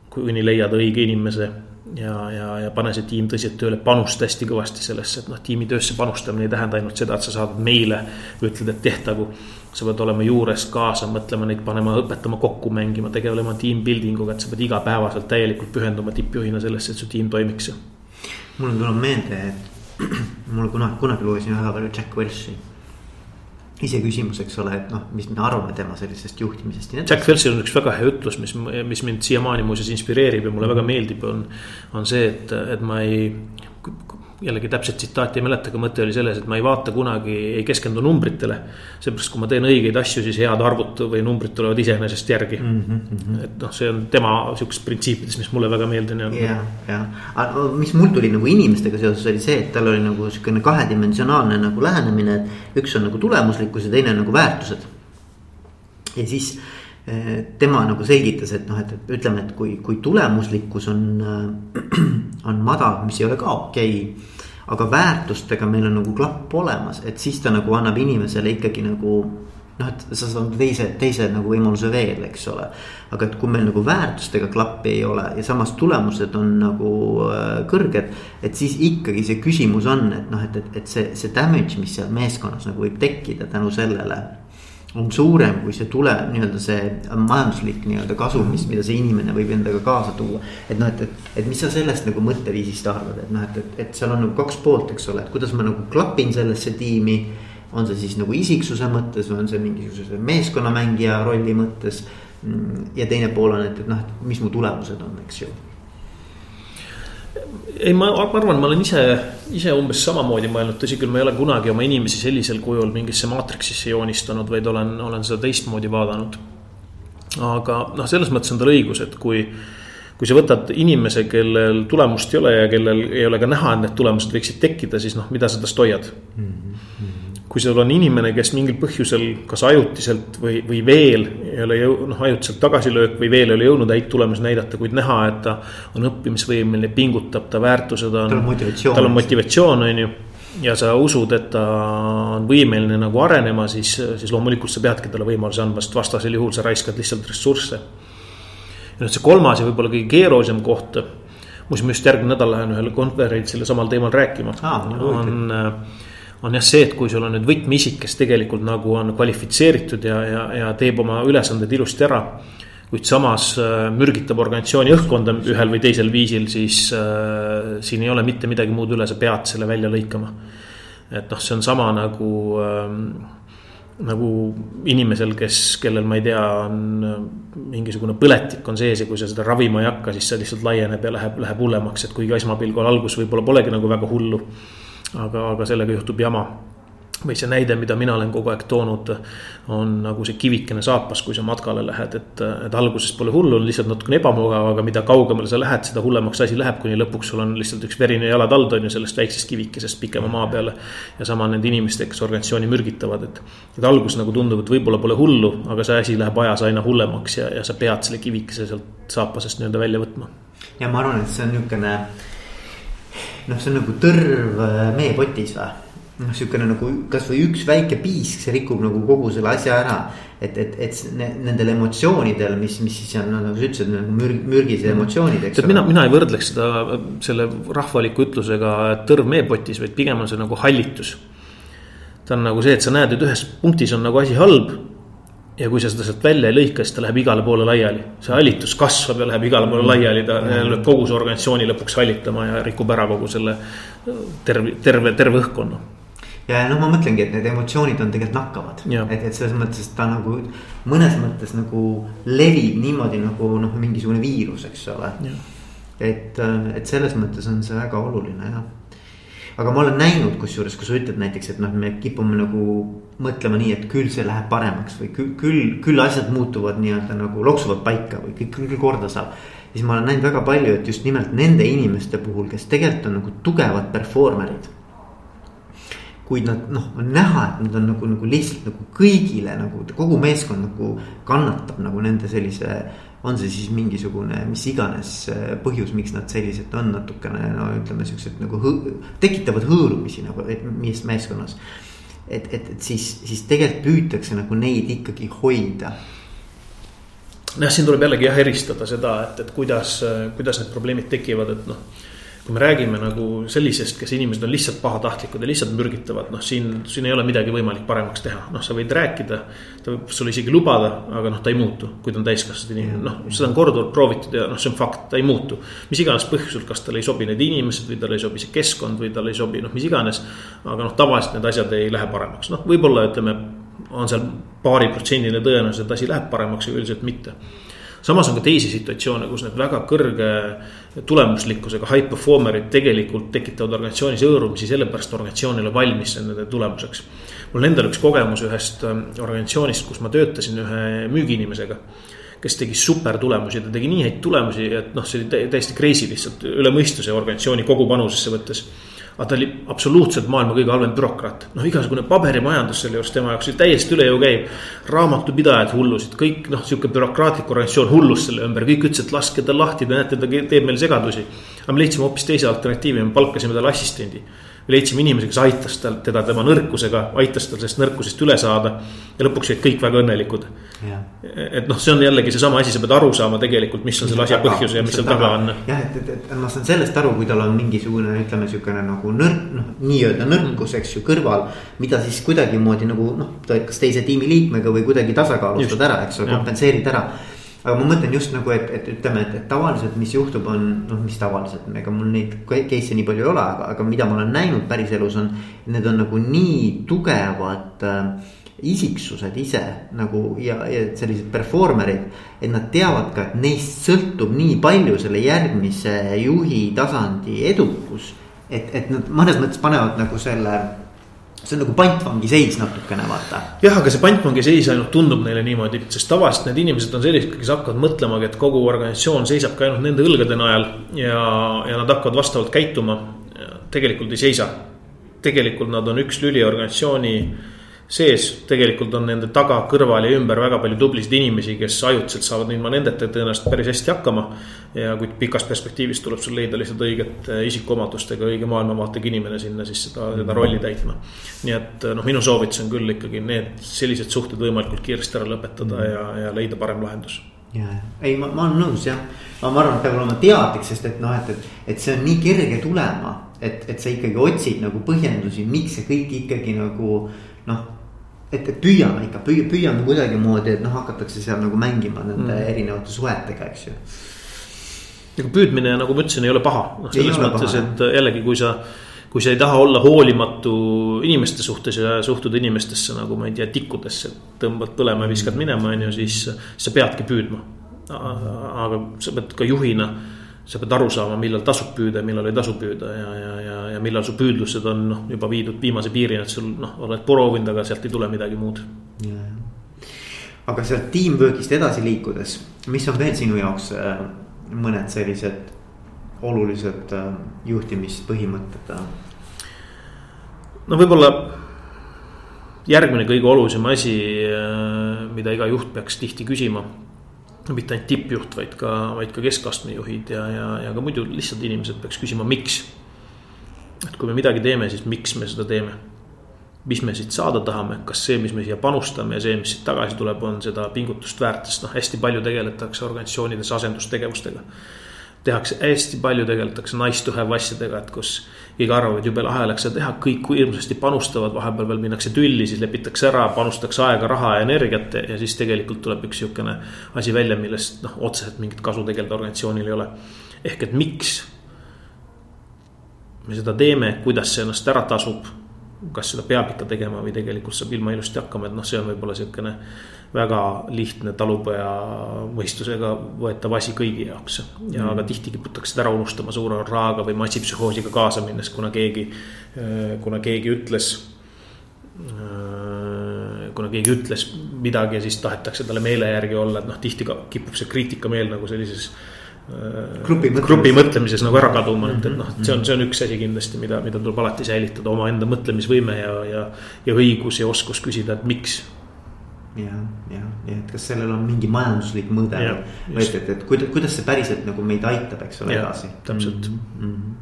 Speaker 2: kuni leiad õige inimese ja, ja, ja pane see tiim tõsiselt tööle, panusta hästi kõvasti sellesse, et noh, tiimi töösse panustamine ei tähenda ainult seda, et sa saadad meile. ütled, et tehtagu, sa pead olema juures kaasa mõtlema neid, panema, õpetama kokku mängima, tegelema team building uga, et sa pead igapäevaselt täielikult pühenduma tippjuhina sellesse, et su tiim toimiks.
Speaker 1: mul tuleb meelde, et (clears throat) mul kunagi, kunagi lugesin väga palju Jack Welchi iseküsimus, eks ole, et noh, mis me arvame tema sellisest juhtimisest.
Speaker 2: Jack Welchil on üks väga hea ütlus, mis, mis mind siiamaani muuseas inspireerib ja mulle väga meeldib, on. on see, et, et ma ei jällegi täpset tsitaati ei mäleta, aga mõte oli selles, et ma ei vaata kunagi, ei keskendu numbritele. seepärast, kui ma teen õigeid asju, siis head arvud või numbrid tulevad iseenesest järgi mm. -hmm. et noh, see on tema sihukesest printsiipidest, mis mulle väga meeldinud.
Speaker 1: ja, ja, aga mis mul tuli nagu inimestega seoses oli see, et tal oli nagu sihukene kahedimensionaalne nagu lähenemine, et üks on nagu tulemuslikkus ja teine on nagu väärtused. ja siis tema nagu selgitas, et noh, et ütleme, et kui, kui tulemuslikkus on, (clears throat) on madal, mis ei ole ka okei okay aga väärtustega meil on nagu klapp olemas, et siis ta nagu annab inimesele ikkagi nagu noh, et sa saad teise, teise nagu võimaluse veel, eks ole. aga et kui meil nagu väärtustega klappi ei ole ja samas tulemused on nagu äh, kõrged. et siis ikkagi see küsimus on, et noh, et, et, et see, see damage, mis seal meeskonnas nagu võib tekkida tänu sellele on suurem kui see tule, nii-öelda see majanduslik nii-öelda kasu, mis, mida see inimene võib endaga kaasa tuua. et noh, et, et, et mis sa sellest nagu mõtteviisist arvad, et noh, et, et, et seal on nagu kaks poolt, eks ole, et kuidas ma nagu klapin sellesse tiimi. on see siis nagu isiksuse mõttes või on see mingisuguse meeskonnamängija rolli mõttes. ja teine pool on, et, et noh, et mis mu tulemused on, eks ju
Speaker 2: ei, ma arvan, ma olen ise, ise umbes samamoodi mõelnud, tõsi küll, ma ei ole kunagi oma inimesi sellisel kujul mingisse maatriksisse joonistanud, vaid olen, olen seda teistmoodi vaadanud. aga noh, selles mõttes on tal õigus, et kui, kui sa võtad inimese, kellel tulemust ei ole ja kellel ei ole ka näha, et need tulemused võiksid tekkida, siis noh, mida sa tast hoiad mm? -hmm kui sul on inimene, kes mingil põhjusel, kas ajutiselt või, või veel ei ole jõu-, noh, ajutiselt tagasilöök või veel ei ole jõudnud häid tulemusi näidata, kuid näha, et ta on õppimisvõimeline, pingutab, ta väärtused on. tal on motivatsioon. tal on motivatsioon, on ju. ja sa usud, et ta on võimeline nagu arenema, siis, siis loomulikult sa peadki talle võimaluse andma, sest vastasel juhul sa raiskad lihtsalt ressursse. ja nüüd see kolmas ja võib-olla kõige keerulisem koht. muuseas, ma just järgmine nädal lähen ühele konverentsile samal teemal rääkima ah,. on äh, on jah see, et kui sul on nüüd võtmeisik, kes tegelikult nagu on kvalifitseeritud ja, ja, ja teeb oma ülesanded ilusti ära. kuid samas äh, mürgitab organisatsiooni õhkkonda ühel või teisel viisil, siis äh, siin ei ole mitte midagi muud üle, sa pead selle välja lõikama. et noh, see on sama nagu äh, nagu inimesel, kes, kellel ma ei tea, on äh, mingisugune põletik on sees ja kui sa seda ravima ei hakka, siis see lihtsalt laieneb ja läheb, läheb hullemaks, et kuigi esmapilgul algus võib-olla polegi nagu väga hullu aga, aga sellega juhtub jama või see näide, mida mina olen kogu aeg toonud, on nagu see kivikene saapas, kui sa matkale lähed, et, et alguses pole hullu, on lihtsalt natukene ebamugav, aga mida kaugemale sa lähed, seda hullemaks asi läheb, kuni lõpuks sul on lihtsalt üks verine jalatald on ju sellest väiksest kivikesest pikema maa peale. ja sama nende inimestega, kes organisatsiooni mürgitavad, et, et alguses nagu tundub, et võib-olla pole hullu, aga see asi läheb ajas aina hullemaks ja, ja sa pead selle kivikese sealt saapasest nii-öelda välja võtma.
Speaker 1: ja ma arvan, et see on niisugune noh, see on nagu tõrv äh, meepotis või noh, sihukene nagu kasvõi üks väike piisk, see rikub nagu kogu selle asja ära. et, et, et nendel emotsioonidel, mis, mis siis on, nagu sa ütlesid, nagu mürg, mürgised emotsioonid, eks
Speaker 2: ole. mina, mina ei võrdleks seda selle rahvaliku ütlusega tõrv meepotis, vaid pigem on see nagu hallitus. ta on nagu see, et sa näed, et ühes punktis on nagu asi halb ja kui sa seda sealt välja ei lõika, siis ta läheb igale poole laiali. see hallitus kasvab ja läheb igale poole laiali, ta lööb kogu see organisatsiooni lõpuks hallitama ja rikub ära kogu selle terve, terve, terve õhkkonna.
Speaker 1: ja noh, ma mõtlengi, et need emotsioonid on tegelikult nakkavad, et, et selles mõttes ta nagu mõnes mõttes nagu levib niimoodi nagu noh, mingisugune viirus, eks ole. et, et selles mõttes on see väga oluline jah aga ma olen näinud, kusjuures, kui sa ütled näiteks, et noh, me kipume nagu mõtlema nii, et küll see läheb paremaks või küll, küll, küll asjad muutuvad nii-öelda nagu loksuvad paika või kõik küll korda saab. siis ma olen näinud väga palju, et just nimelt nende inimeste puhul, kes tegelikult on nagu tugevad performer'id. Kuid nad noh, on näha, et nad on nagu, nagu lihtsalt nagu kõigile nagu kogu meeskond nagu kannatab nagu nende sellise on see siis mingisugune mis iganes äh, põhjus, miks nad sellised on natukene no ütleme, siuksed nagu hõ tekitavad hõõrumisi nagu mees meeskonnas. et, et, et siis, siis tegelikult püütakse nagu neid ikkagi hoida.
Speaker 2: jah, siin tuleb jällegi jah eristada seda, et, et kuidas, kuidas need probleemid tekivad, et noh kui me räägime nagu sellisest, kes inimesed on lihtsalt pahatahtlikud ja lihtsalt mürgitavad, noh, siin, siin ei ole midagi võimalik paremaks teha, noh, sa võid rääkida. ta võib sulle isegi lubada, aga noh, ta ei muutu, kui ta on täiskasvanud inimene, noh, seda on korduvalt proovitud ja noh, see on fakt, ta ei muutu. mis iganes põhjusel, kas talle ei sobi need inimesed või talle ei sobi see keskkond või talle ei sobi noh, mis iganes. aga noh, tavaliselt need asjad ei lähe paremaks, noh, võib-olla ütleme, on seal paariprotsendiline tõenäosus, et asi läheb paremaks, aga üldiselt mitte samas on ka teisi situatsioone, kus need väga kõrge tulemuslikkusega high performer'id tegelikult tekitavad organisatsioonis hõõrumisi, sellepärast organisatsioon ei ole valmis nende tulemuseks. mul endal üks kogemus ühest ähm, organisatsioonist, kus ma töötasin ühe müügiinimesega kes tegi super tulemusi, ta tegi nii häid tulemusi, et noh, see oli täiesti crazy lihtsalt üle mõistuse organisatsiooni kogu panusesse võttes aga ta oli absoluutselt maailma kõige halvem bürokraat. noh, igasugune paberimajandus selle juures tema jaoks täiesti üle jõu käiv. raamatupidajad hullusid, kõik noh, sihuke bürokraatlik organisatsioon hullus selle ümber, kõik ütlesid, laske ta lahti, te näete, ta teeb meile segadusi. aga me leidsime hoopis teise alternatiivi, me palkasime talle assistendi me leidsime inimese, kes aitas tal, teda tema nõrkusega, aitas tal sellest nõrkusest üle saada. ja lõpuks olid kõik väga õnnelikud. et noh, see on jällegi seesama asi, sa pead aru saama tegelikult, mis on selle asja põhjus ja mis seal taga on.
Speaker 1: jah, et, et, et ma saan sellest aru, kui tal on mingisugune, ütleme sihukene nagu nõrk, noh, nii-öelda nõrkus, eks ju, kõrval. mida siis kuidagimoodi nagu noh, kas teise tiimiliikmega või kuidagi tasakaalustad ära, eks ju, kompenseerid ära aga ma mõtlen just nagu, et, et ütleme, et, et tavaliselt, mis juhtub, on noh, mis tavaliselt, ega mul neid case'e nii palju ei ole, aga, aga mida ma olen näinud päriselus on. Need on nagu nii tugevad äh, isiksused ise nagu ja, ja sellised performer'id. et nad teavad ka, et neist sõltub nii palju selle järgmise juhi tasandi edukus. et, et nad mõnes mõttes panevad nagu selle see on nagu pantvangi seis natukene vaata.
Speaker 2: jah, aga see pantvangi seis ainult tundub neile niimoodi, sest tavaliselt need inimesed on sellised, kes hakkavad mõtlemagi, et kogu organisatsioon seisabki ainult nende õlgade najal. ja, ja nad hakkavad vastavalt käituma. tegelikult ei seisa. tegelikult nad on üks lüli organisatsiooni sees tegelikult on nende taga, kõrval ja ümber väga palju tublisid inimesi, kes ajutiselt saavad ilma nendeta tõenäoliselt päris hästi hakkama. ja kuid pikas perspektiivis tuleb sul leida lihtsalt õiget eh, isikuomadustega, õige maailmavaatega inimene sinna siis seda, seda rolli täitma. nii et noh, minu soovitus on küll ikkagi need sellised suhted võimalikult kiiresti ära lõpetada ja, ja leida parem lahendus
Speaker 1: ja, ja ei, ma, ma olen nõus jah, ma arvan, et peab olema teadlik, sest et noh, et, et, et see on nii kerge tulema, et, et sa ikkagi otsid nagu põhjendusi, miks see kõik ikkagi nagu noh et, et püüame ikka, püüame kuidagimoodi, et noh, hakatakse seal nagu mängima nende mm. erinevate suhetega, eks ju.
Speaker 2: ega püüdmine, nagu ma ütlesin, ei ole paha, noh selles mõttes, et jällegi, kui sa. kui sa ei taha olla hoolimatu inimeste suhtes ja suhtuda inimestesse nagu ma ei tea, tikkudesse, tõmbad põlema ja viskad minema, on ju, siis sa peadki püüdma. aga sa pead ka juhina sa pead aru saama, millal tasub püüda ja millal ei tasu püüda ja, ja, ja, millal su püüdlused on noh, juba viidud viimase piirini, et sul noh, oled proovinud, aga sealt ei tule midagi muud.
Speaker 1: aga sealt teamwork'ist edasi liikudes, mis on veel sinu jaoks äh, mõned sellised olulised äh, juhtimispõhimõtted?
Speaker 2: no võib-olla järgmine kõige olulisem asi, äh, mida iga juht peaks tihti küsima mitte ainult tippjuht, vaid ka, vaid ka keskastme juhid ja, ja, ja ka muidu lihtsalt inimesed peaks küsima, miks. Et kui me midagi teeme, siis miks me seda teeme? mis me siit saada tahame, kas see, mis me siia panustame ja see, mis siit tagasi tuleb, on seda pingutust väärt, sest noh, hästi palju tegeletakse organisatsioonides asendustegevustega tehakse hästi palju, tegeletakse nice to have asjadega, et kus kõik arvavad, jube lahe oleks seda teha, kõik hirmsasti panustavad, vahepeal veel minnakse tülli, siis lepitakse ära, panustatakse aega, raha ja energiat ja siis tegelikult tuleb üks sihukene asi välja, millest noh, otseselt mingit kasu tegelikult organisatsioonil ei ole. ehk et miks me seda teeme, kuidas see ennast ära tasub, kas seda peab ikka tegema või tegelikult saab ilma ilusti hakkama, et noh, see on võib-olla sihukene väga lihtne talupoja mõistusega võetav asi kõigi jaoks. ja mm. aga tihti kiputakse seda ära unustama suure raaga või massipsühhoosiga kaasa minnes, kuna keegi, kuna keegi ütles. kuna keegi ütles midagi ja siis tahetakse talle meele järgi olla, et noh, tihti kipub see kriitikameel nagu sellises
Speaker 1: grupi mõtlemises,
Speaker 2: grupi mõtlemises nagu ära kaduma, et, et noh, see on, see on üks asi kindlasti, mida, mida tuleb alati säilitada, omaenda mõtlemisvõime ja, ja. ja õigus ja oskus küsida, et miks
Speaker 1: ja, ja, ja et kas sellel on mingi majanduslik mõõde või et, et, et kuidas, kuidas see päriselt nagu meid aitab, eks ole, edasi.
Speaker 2: täpselt mm. -hmm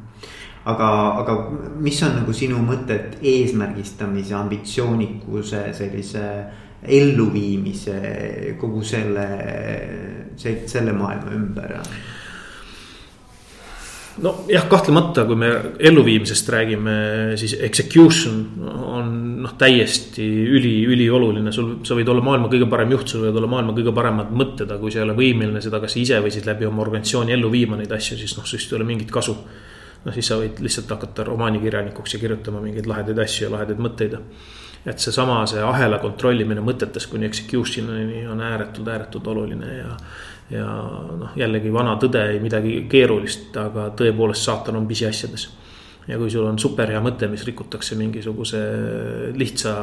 Speaker 1: aga, aga mis on nagu sinu mõtted eesmärgistamise, ambitsioonikuse, sellise elluviimise, kogu selle, selle maailma ümber?
Speaker 2: nojah, kahtlemata, kui me elluviimisest räägime, siis execution on noh, täiesti üli, ülioluline, sul, sa võid olla maailma kõige parem juht, sul võivad olla maailma kõige paremad mõtted, aga kui sa ei ole võimeline seda kas ise või siis läbi oma organisatsiooni ellu viima neid asju, siis noh, sinust ei ole mingit kasu. noh, siis sa võid lihtsalt hakata romaanikirjanikuks ja kirjutama mingeid lahedaid asju ja lahedaid mõtteid. Et seesama, see ahela kontrollimine mõtetes kuni execution'ini on ääretult, ääretult oluline ja ja noh, jällegi vana tõde, ei midagi keerulist, aga tõepoolest saatan on pisiasjades ja kui sul on super hea mõte, mis rikutakse mingisuguse lihtsa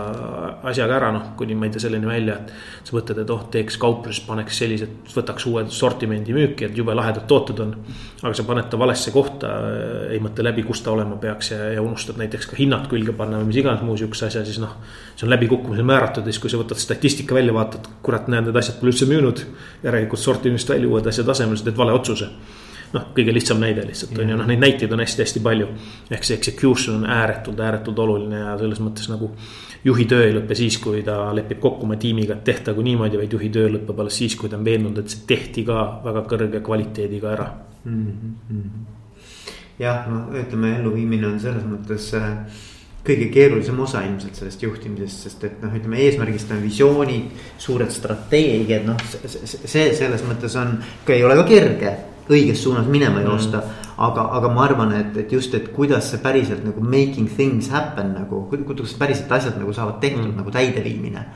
Speaker 2: asjaga ära, noh, kuni ma ei tea selleni välja, et. sa mõtled, et oh, teeks kaupluses, paneks sellised, võtaks uue sortimendi müüki, et jube lahedad tooted on. aga sa paned ta valesse kohta, ei mõtle läbi, kus ta olema peaks ja, ja unustad näiteks ka hinnad külge panna või mis iganes muu sihukese asja, siis noh. see on läbikukkumisel määratud ja siis, kui sa võtad statistika välja, vaatad, kurat, näed, need asjad pole üldse müünud. järelikult sortimist välja, uued asjad asemel, sa teed vale otsuse noh, kõige lihtsam näide lihtsalt on ju, noh, neid näiteid on hästi-hästi palju. ehk see execution on ääretult, ääretult oluline ja selles mõttes nagu juhi töö ei lõpe siis, kui ta lepib kokku oma tiimiga, et tehtagu niimoodi, vaid juhi töö lõpeb alles siis, kui ta on veendunud, et see tehti ka väga kõrge kvaliteediga ära mm.
Speaker 1: -hmm. jah, no ütleme, elluviimine on selles mõttes äh, kõige keerulisem osa ilmselt sellest juhtimisest, sest et noh, ütleme eesmärgistame visioonid, suured strateegiad, noh, see selles mõttes on, ei ole ka kerge õiges suunas minema mm. joosta mm.. aga, aga ma arvan, et, et just, et kuidas see päriselt nagu making things happen nagu, kuidas päriselt asjad nagu saavad tehtud mm. nagu täideviimine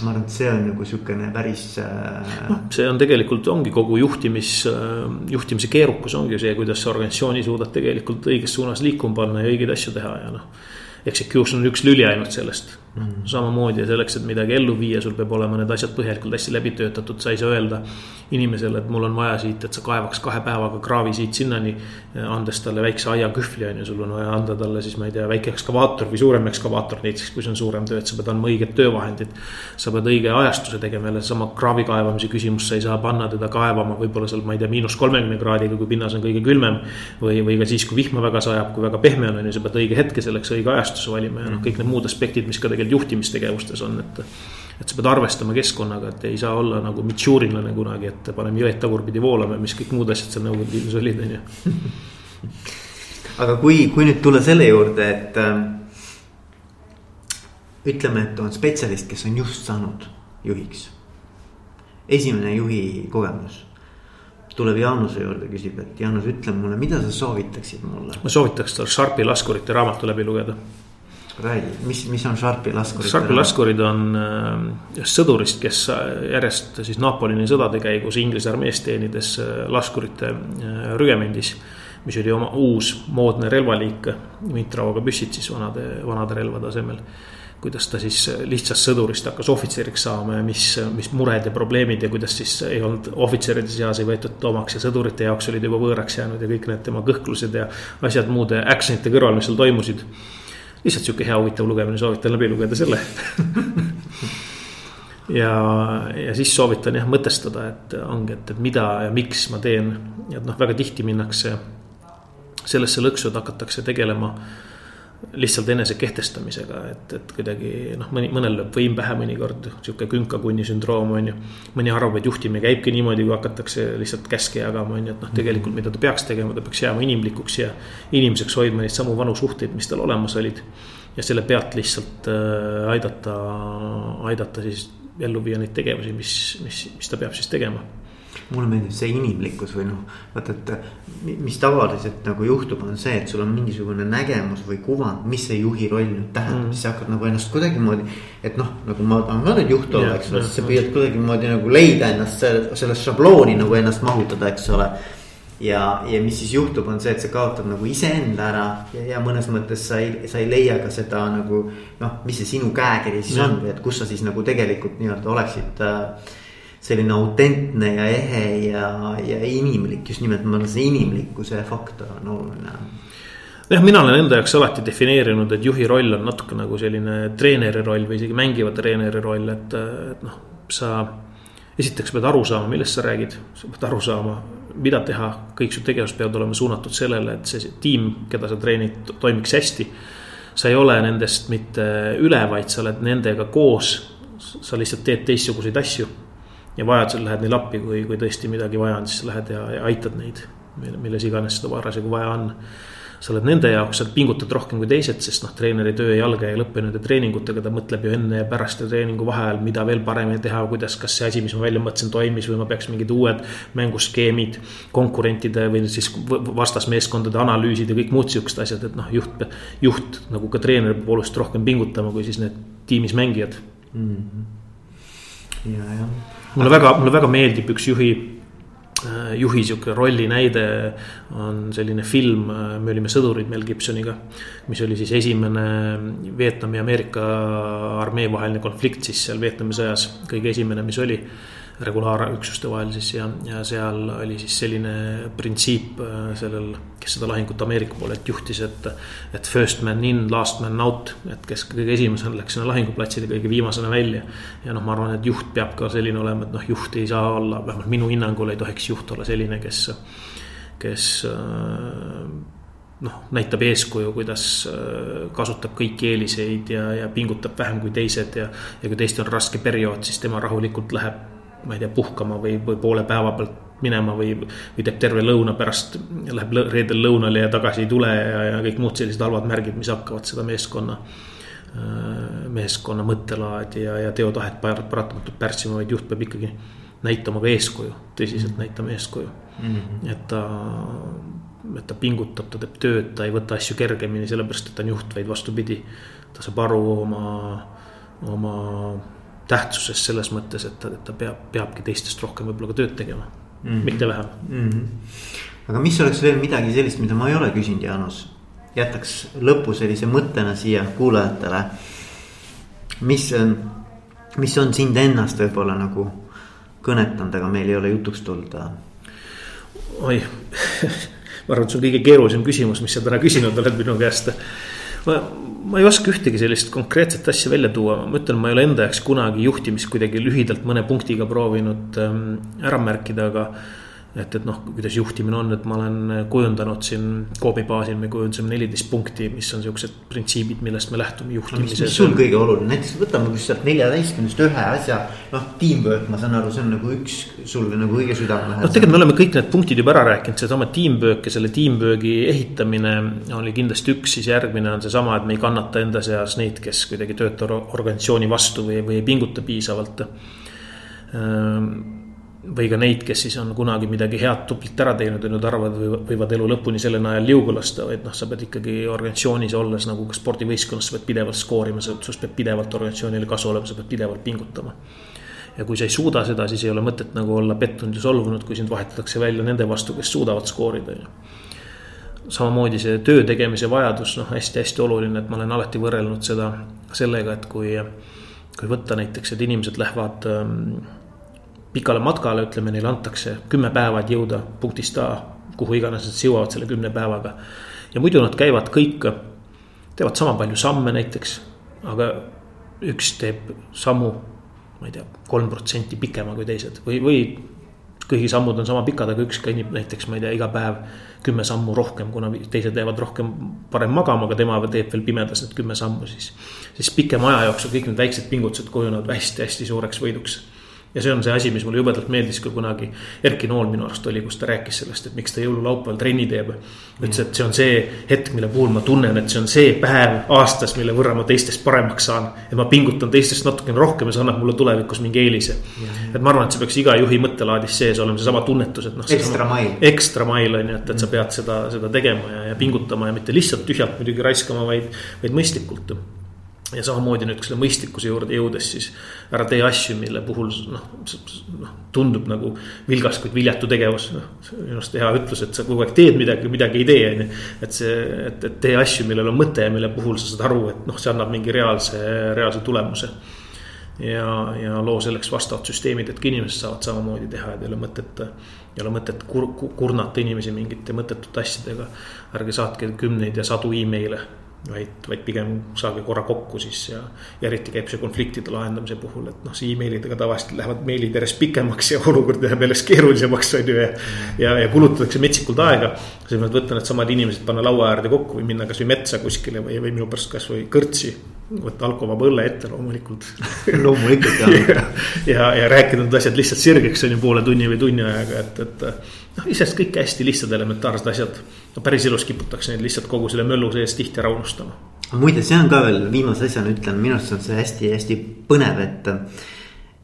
Speaker 1: ma arvan, et see on nagu sihukene päris äh....
Speaker 2: noh, see on tegelikult ongi kogu juhtimis, äh, juhtimise keerukus ongi see, kuidas sa organisatsiooni suudad tegelikult õiges suunas liikuma panna ja õigeid asju teha ja noh execution on üks lüli ainult sellest mm. samamoodi ja selleks, et midagi ellu viia, sul peab olema need asjad põhjalikult hästi läbi töötatud, sa ei saa öelda inimesele, et mul on vaja siit, et sa kaevaks kahe päevaga kraavi siit sinnani. andes talle väikse aiakühvli on ju, sul on vaja anda talle siis, ma ei tea, väike ekskavaator või suurem ekskavaator näiteks, kui see on suurem töö, et sa pead andma õiged töövahendid. sa pead õige ajastuse tegema, jälle seesama kraavi kaevamise küsimus, sa ei saa panna teda kaevama võib-olla seal, ma ei tea, miinus kolmekümne kraadiga, kui pinnas on kõige külmem. või, või ka siis, kui vihma väga sajab, kui väga pehme on, on ju, sa pead õige hetke selleks õige ajastuse valima ja noh, kõik need muud aspektid, mis ka tegelikult juhtimistegevustes on, et et sa pead arvestama keskkonnaga, et ei saa olla nagu mitšuurinlane kunagi, et paneme jõed tagurpidi voolama ja mis kõik muud asjad seal Nõukogude Liidus olid, on ju.
Speaker 1: aga kui, kui nüüd tulla selle juurde, et äh, ütleme, et on spetsialist, kes on just saanud juhiks. esimene juhi kogemus tuleb Jaanuse juurde, küsib, et Jaanus, ütle mulle, mida sa soovitaksid mulle?
Speaker 2: ma soovitaks tal Sharpi laskurite raamatu läbi lugeda
Speaker 1: räägi, mis, mis on Sharpi laskurid?
Speaker 2: Sharpi laskurid on äh, sõdurist, kes järjest siis Napoleoni sõdade käigus Inglise armees teenides äh, laskurite äh, rügemendis. mis oli oma uus moodne relvaliik, mitrauaga püssid siis vanade, vanade relvade asemel kuidas ta siis lihtsast sõdurist hakkas ohvitseriks saama ja mis, mis mured ja probleemid ja kuidas siis ei olnud ohvitseride seas ei võetud omaks ja sõdurite jaoks olid juba võõraks jäänud ja kõik need tema kõhklused ja asjad muude action'ite kõrval, mis seal toimusid lihtsalt sihuke hea huvitav lugemine, soovitan läbi lugeda selle ja, ja siis soovitan jah mõtestada, et ongi, et, et mida ja miks ma teen. et noh, väga tihti minnakse sellesse lõksu, et hakatakse tegelema lihtsalt enese kehtestamisega, et, et kuidagi noh, mõni, mõnel lööb võim pähe mõnikord, sihuke künkakunni sündroom on ju. mõni arvab, et juhtimine käibki niimoodi, kui hakatakse lihtsalt käske jagama, on ju, et noh, tegelikult mida ta peaks tegema, ta peaks jääma inimlikuks ja inimeseks hoidma neid samu vanu suhteid, mis tal olemas olid. ja selle pealt lihtsalt äh, aidata, aidata siis ellu viia neid tegevusi, mis, mis, mis ta peab siis tegema
Speaker 1: mulle meeldib see inimlikkus või noh, vaata, et mis tavaliselt nagu juhtub, on see, et sul on mingisugune nägemus või kuvand, mis see juhi roll nüüd tähendab mm., siis sa hakkad nagu ennast kuidagimoodi. et noh, nagu ma tahan ka nüüd juht olla, eks ole, siis sa püüad kuidagimoodi nagu leida ennast sellest šablooni nagu ennast mahutada, eks ole ja, ja mis siis juhtub, on see, et sa kaotad nagu iseenda ära ja, ja mõnes mõttes sa ei, sa ei leia ka seda nagu. noh, mis see sinu käekiri siis ja. on või et kus sa siis nagu tegelikult nii-öelda oleksid äh, selline autentne ja ehe ja, ja inimlik, just nimelt ma arvan, see inimlikkuse faktor on oluline
Speaker 2: jah, mina olen enda jaoks alati defineerinud, et juhi roll on natuke nagu selline treeneri roll või isegi mängiva treeneri roll, et, et noh, sa. esiteks pead aru saama, millest sa räägid, sa pead aru saama, mida teha, kõik su tegevused peavad olema suunatud sellele, et see tiim, keda sa treenid, toimiks hästi. sa ei ole nendest mitte üle, vaid sa oled nendega koos, sa lihtsalt teed teistsuguseid asju ja vajadusel lähed neile appi, kui, kui tõesti midagi vaja on, siis lähed ja, ja aitad neid. milles iganes seda parasjagu vaja on sa oled nende jaoks, sa pingutad rohkem kui teised, sest noh, treeneri töö ei alga ei lõppe nende treeningutega, ta mõtleb ju enne ja pärast ja treeningu vaheajal, mida veel paremini teha, kuidas, kas see asi, mis ma välja mõtlesin, toimis või ma peaks mingid uued mänguskeemid. konkurentide või siis vastasmeeskondade analüüsid ja kõik muud siuksed asjad, et noh, juht, juht nagu ka treener peab oluliselt rohkem pingutama, kui siis need tiimis mängijad mm.
Speaker 1: -hmm. ja, jah.
Speaker 2: Mulle väga, mulle väga meeldib üks juhi Äh, juhi sihuke rollinäide on selline film, äh, me olime sõdurid Mel Gibsoniga. mis oli siis esimene Vietnami ja Ameerika armee vaheline konflikt siis seal Vietnami sõjas, kõige esimene, mis oli regulaarüksuste vahel siis ja, ja seal oli siis selline printsiip äh, sellel, kes seda lahingut Ameerika poolelt juhtis, et. et first man in, last man out, et kes kõige esimesena läks sinna lahinguplatsile, kõige viimasena välja. ja noh, ma arvan, et juht peab ka selline olema, et noh, juht ei saa olla, vähemalt minu hinnangul ei tohiks juht olla selline, kes, kes äh, noh, näitab eeskuju, kuidas äh, kasutab kõiki eeliseid ja, ja pingutab vähem kui teised ja. ja kui teistel on raske periood, siis tema rahulikult läheb ma ei tea, puhkama või, või poole päeva pealt minema või, või teeb terve lõuna pärast, läheb reedel lõunale ja tagasi ei tule ja, ja kõik muud sellised halvad märgid, mis hakkavad seda meeskonna, äh, meeskonna mõttelaadi ja, ja teotahet paratamatult pärssima, vaid juht peab ikkagi näitama ka eeskuju, tõsiselt mm. näitama eeskuju mm. -hmm. et ta, et ta pingutab, ta teeb tööd, ta ei võta asju kergemini, sellepärast et ta on juht, vaid vastupidi. ta saab aru oma, oma tähtsusest selles mõttes, et ta, et ta peab, peabki teistest rohkem võib-olla ka tööd tegema mm, -hmm. mitte vähem mm.
Speaker 1: -hmm. aga mis oleks veel midagi sellist, mida ma ei ole küsinud, Jaanus? jätaks lõpu sellise mõttena siia kuulajatele. mis, mis on sind ennast võib-olla nagu kõnetanud, aga meil ei ole jutuks tulnud?
Speaker 2: oi (laughs) ma arvan, et see on kõige keerulisem küsimus, mis sa täna küsinud oled minu käest ma, ma ei oska ühtegi sellist konkreetset asja välja tuua, ma ütlen, ma ei ole enda jaoks kunagi juhtimist kuidagi lühidalt mõne punktiga proovinud ähm, ära märkida, aga et, et noh, kuidas juhtimine on, et ma olen kujundanud siin Coopi baasil, me kujundasime neliteist punkti, mis on siuksed printsiibid, millest me lähtume juhtimises
Speaker 1: no,. mis sul kõige oluline, näiteks võtame sealt neljateistkümnest ühe asja, noh, teamwork, ma saan aru, see on nagu üks sulle nagu kõige südamelähedasem.
Speaker 2: noh, tegelikult me oleme kõik need punktid juba ära rääkinud, seesama teamwork ja selle teamwork'i ehitamine oli kindlasti üks, siis järgmine on seesama, et me ei kannata enda seas neid, kes kuidagi töötavad organisatsiooni vastu või, või ei pinguta piisavalt ehm, või ka neid, kes siis on kunagi midagi head tublit ära teinud ja nüüd arvavad, võivad elu lõpuni selle najal liugu lasta, vaid noh, sa pead ikkagi organisatsioonis olles nagu ka spordivõistkonnas, sa pead pidevalt skoorima, sinust peab pidevalt organisatsioonile kasu olema, sa pead pidevalt pingutama. ja kui sa ei suuda seda, siis ei ole mõtet nagu olla pettunud ja solvunud, kui sind vahetatakse välja nende vastu, kes suudavad skoorida, on ju samamoodi see töö tegemise vajadus, noh, hästi-hästi oluline, et ma olen alati võrrelnud seda sellega, et kui, kui võtta näiteks, et inimesed lähevad ähm, pikale matkale, ütleme, neile antakse kümme päeva, et jõuda punktist A, kuhu iganes nad siis jõuavad selle kümne päevaga. ja muidu nad käivad kõik, teevad sama palju samme näiteks, aga üks teeb sammu, ma ei tea, kolm protsenti pikema kui teised või, või kõigi sammud on sama pikad, aga üks kõnnib näiteks, ma ei tea, iga päev kümme sammu rohkem, kuna teised jäävad rohkem varem magama, aga tema teeb veel pimedas need kümme sammu siis. siis pikema aja jooksul kõik need väiksed pingutused kujunevad hästi-hästi suureks võiduks ja see on see asi, mis mulle jubedalt meeldis ka kunagi. Erki Nool minu arust oli, kus ta rääkis sellest, et miks ta jõululaupäeval trenni teeb. ütles, et see on see hetk, mille puhul ma tunnen, et see on see päev aastas, mille võrra ma teistest paremaks saan. et ma pingutan teistest natukene rohkem ja see annab mulle tulevikus mingi eelise. et ma arvan, et see peaks iga juhi mõttelaadis sees olema seesama tunnetus, et noh.
Speaker 1: ekstra mail.
Speaker 2: ekstra mail on ju, et, et sa pead seda, seda tegema ja, ja pingutama ja mitte lihtsalt tühjalt muidugi raiskama, vaid, vaid mõistlikult ja samamoodi nüüd selle mõistlikkuse juurde jõudes, siis ära tee asju, mille puhul noh, noh, tundub nagu vilgas, kuid viljatu tegevus. noh, minu arust hea ütlus, et sa kogu aeg teed midagi, midagi ei tee, on ju. et see, et, et tee asju, millel on mõte ja mille puhul sa saad aru, et noh, see annab mingi reaalse, reaalse tulemuse. ja, ja loo selleks vastavad süsteemid, et ka inimesed saavad samamoodi teha, et ei ole mõtet ei ole mõtet kur, kurnata inimesi mingite mõttetute asjadega. ärge saatke kümneid ja sadu email'e vaid, vaid pigem saage korra kokku siis ja, ja eriti käib see konfliktide lahendamise puhul, et noh, see emailidega tavaliselt lähevad meilid järjest pikemaks ja olukord läheb järjest keerulisemaks, on ju, ja. ja, ja kulutatakse metsikult aega. siis ma võtan needsamad inimesed, panna laua äärde kokku või minna kasvõi metsa kuskile või, või minu pärast kasvõi kõrtsi. võtta alkovaba õlle ette loomulikult (laughs)
Speaker 1: loomulikult jah
Speaker 2: ja, (laughs) ja, ja rääkida need asjad lihtsalt sirgeks on ju poole tunni või tunni ajaga, et, et noh, iseenesest kõik hästi lihtsad elementaarsed asjad. no päris elus kiputakse neid lihtsalt kogu selle möllu sees tihti ära unustama.
Speaker 1: muide, see on ka veel viimase asjana ütlen, minu arust on see hästi-hästi põnev, et.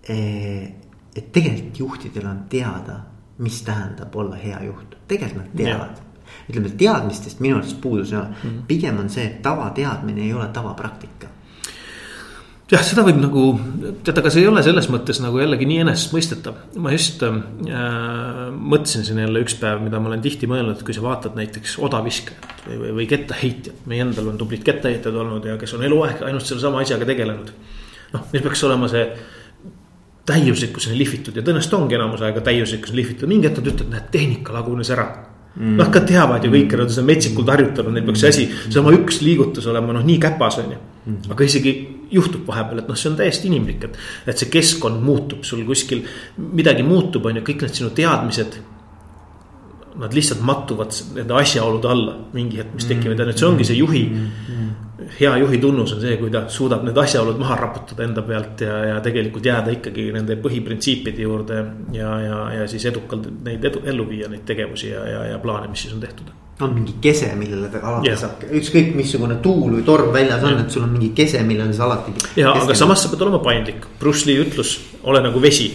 Speaker 1: Eh, et tegelikult juhtidel on teada, mis tähendab olla hea juht, tegelikult nad teavad ütleme, teadmistest minu arust puudus ei ole mm, -hmm. pigem on see, et tavateadmine ei ole tavapraktika
Speaker 2: jah, seda võib nagu, tead, aga see ei ole selles mõttes nagu jällegi nii enesestmõistetav. ma just äh, mõtlesin siin jälle üks päev, mida ma olen tihti mõelnud, kui sa vaatad näiteks odaviskajat või, või, või kettaheitjat. meie endal on tublid kettaheitjad olnud ja kes on eluaeg ainult sellesama asjaga tegelenud. noh, mis peaks olema see täiuslikkuseni lihvitud ja tõenäoliselt ongi enamus aega täiuslikkuseni lihvitud, mingi hetk nad ütlevad, näed, tehnika lagunes ära mm.. noh, ka teavad ju kõik, nad on seda metsikult harjutanud, neil peaks see asi, seesama üks liigutus olema noh, nii käpas on ju. Mm. aga isegi juhtub vahepeal, et noh, see on täiesti inimlik, et, et see keskkond muutub, sul kuskil midagi muutub, on ju, kõik need sinu teadmised. Nad lihtsalt mattuvad nende asjaolude alla mingi hetk, mis tekivad ja nüüd see ongi see juhi. hea juhi tunnus on see, kui ta suudab need asjaolud maha raputada enda pealt ja, ja tegelikult jääda ikkagi nende põhiprintsiipide juurde. ja, ja, ja siis edukalt neid edu, ellu viia, neid tegevusi ja, ja, ja plaane, mis siis on tehtud
Speaker 1: on mingi kese, millele ta alati yeah. saab, ükskõik missugune tuul või torm väljas on yeah., et sul on mingi kese, millele sa alati.
Speaker 2: ja, aga samas sa pead olema paindlik, Bruce Lee ütlus, ole nagu vesi.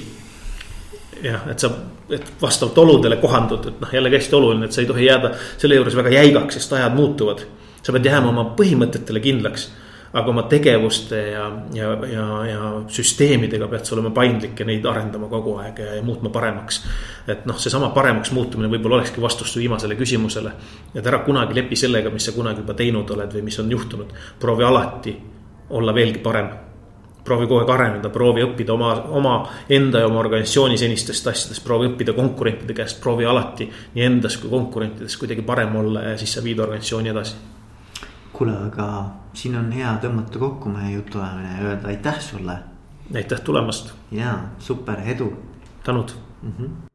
Speaker 2: jah, et sa, et vastavalt oludele kohandud, et noh, jällegi hästi oluline, et sa ei tohi jääda selle juures väga jäigaks, sest ajad muutuvad. sa pead jääma oma põhimõtetele kindlaks aga oma tegevuste ja, ja, ja, ja süsteemidega pead sa olema paindlik ja neid arendama kogu aeg ja, ja muutma paremaks. et noh, seesama paremaks muutumine võib-olla olekski vastus su viimasele küsimusele. et ära kunagi lepi sellega, mis sa kunagi juba teinud oled või mis on juhtunud. proovi alati olla veelgi parem proovi kogu aeg areneda, proovi õppida oma, oma enda ja oma organisatsiooni senistest asjadest, proovi õppida konkurentide käest, proovi alati nii endas kui konkurentides kuidagi parem olla ja siis sa viid organisatsiooni edasi
Speaker 1: kuule, aga siin on hea tõmmata kokku meie jutuajamine ja öelda aitäh sulle.
Speaker 2: aitäh tulemast.
Speaker 1: ja super, edu.
Speaker 2: tänud
Speaker 1: mm. -hmm